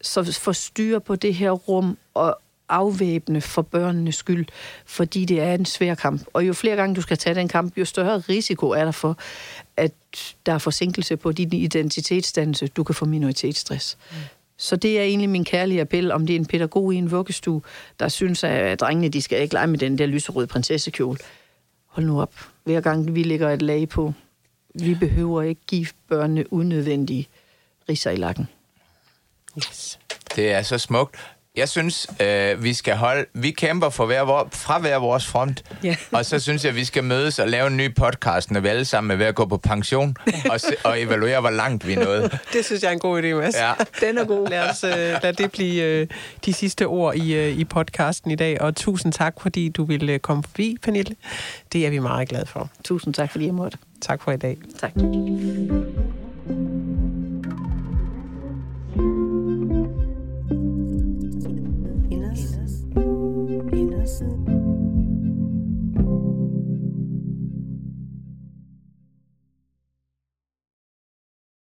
så forstyrre på det her rum og afvæbne for børnenes skyld, fordi det er en svær kamp. Og jo flere gange du skal tage den kamp, jo større risiko er der for, at der er forsinkelse på din identitetsdannelse. Du kan få minoritetsstress. Mm. Så det er egentlig min kærlige appel, om det er en pædagog i en vuggestue, der synes, at drengene de skal ikke lege med den der lyserøde prinsessekjole. Hold nu op. Hver gang vi lægger et lag på, vi behøver ikke give børnene unødvendige riser i lakken. Yes. Det er så smukt. Jeg synes, øh, vi skal holde... Vi kæmper for hver vor, fra hver vores front. Ja. Og så synes jeg, vi skal mødes og lave en ny podcast, når vi alle sammen er ved at gå på pension, og, se, og evaluere, hvor langt vi er nået. Det synes jeg er en god idé, Mads. Ja. Den er god. Lad, os, øh, lad det blive øh, de sidste ord i, øh, i podcasten i dag. Og tusind tak, fordi du ville øh, komme forbi, Pernille. Det er vi meget glade for. Tusind tak, fordi jeg måtte. Tak for i dag. Tak. ます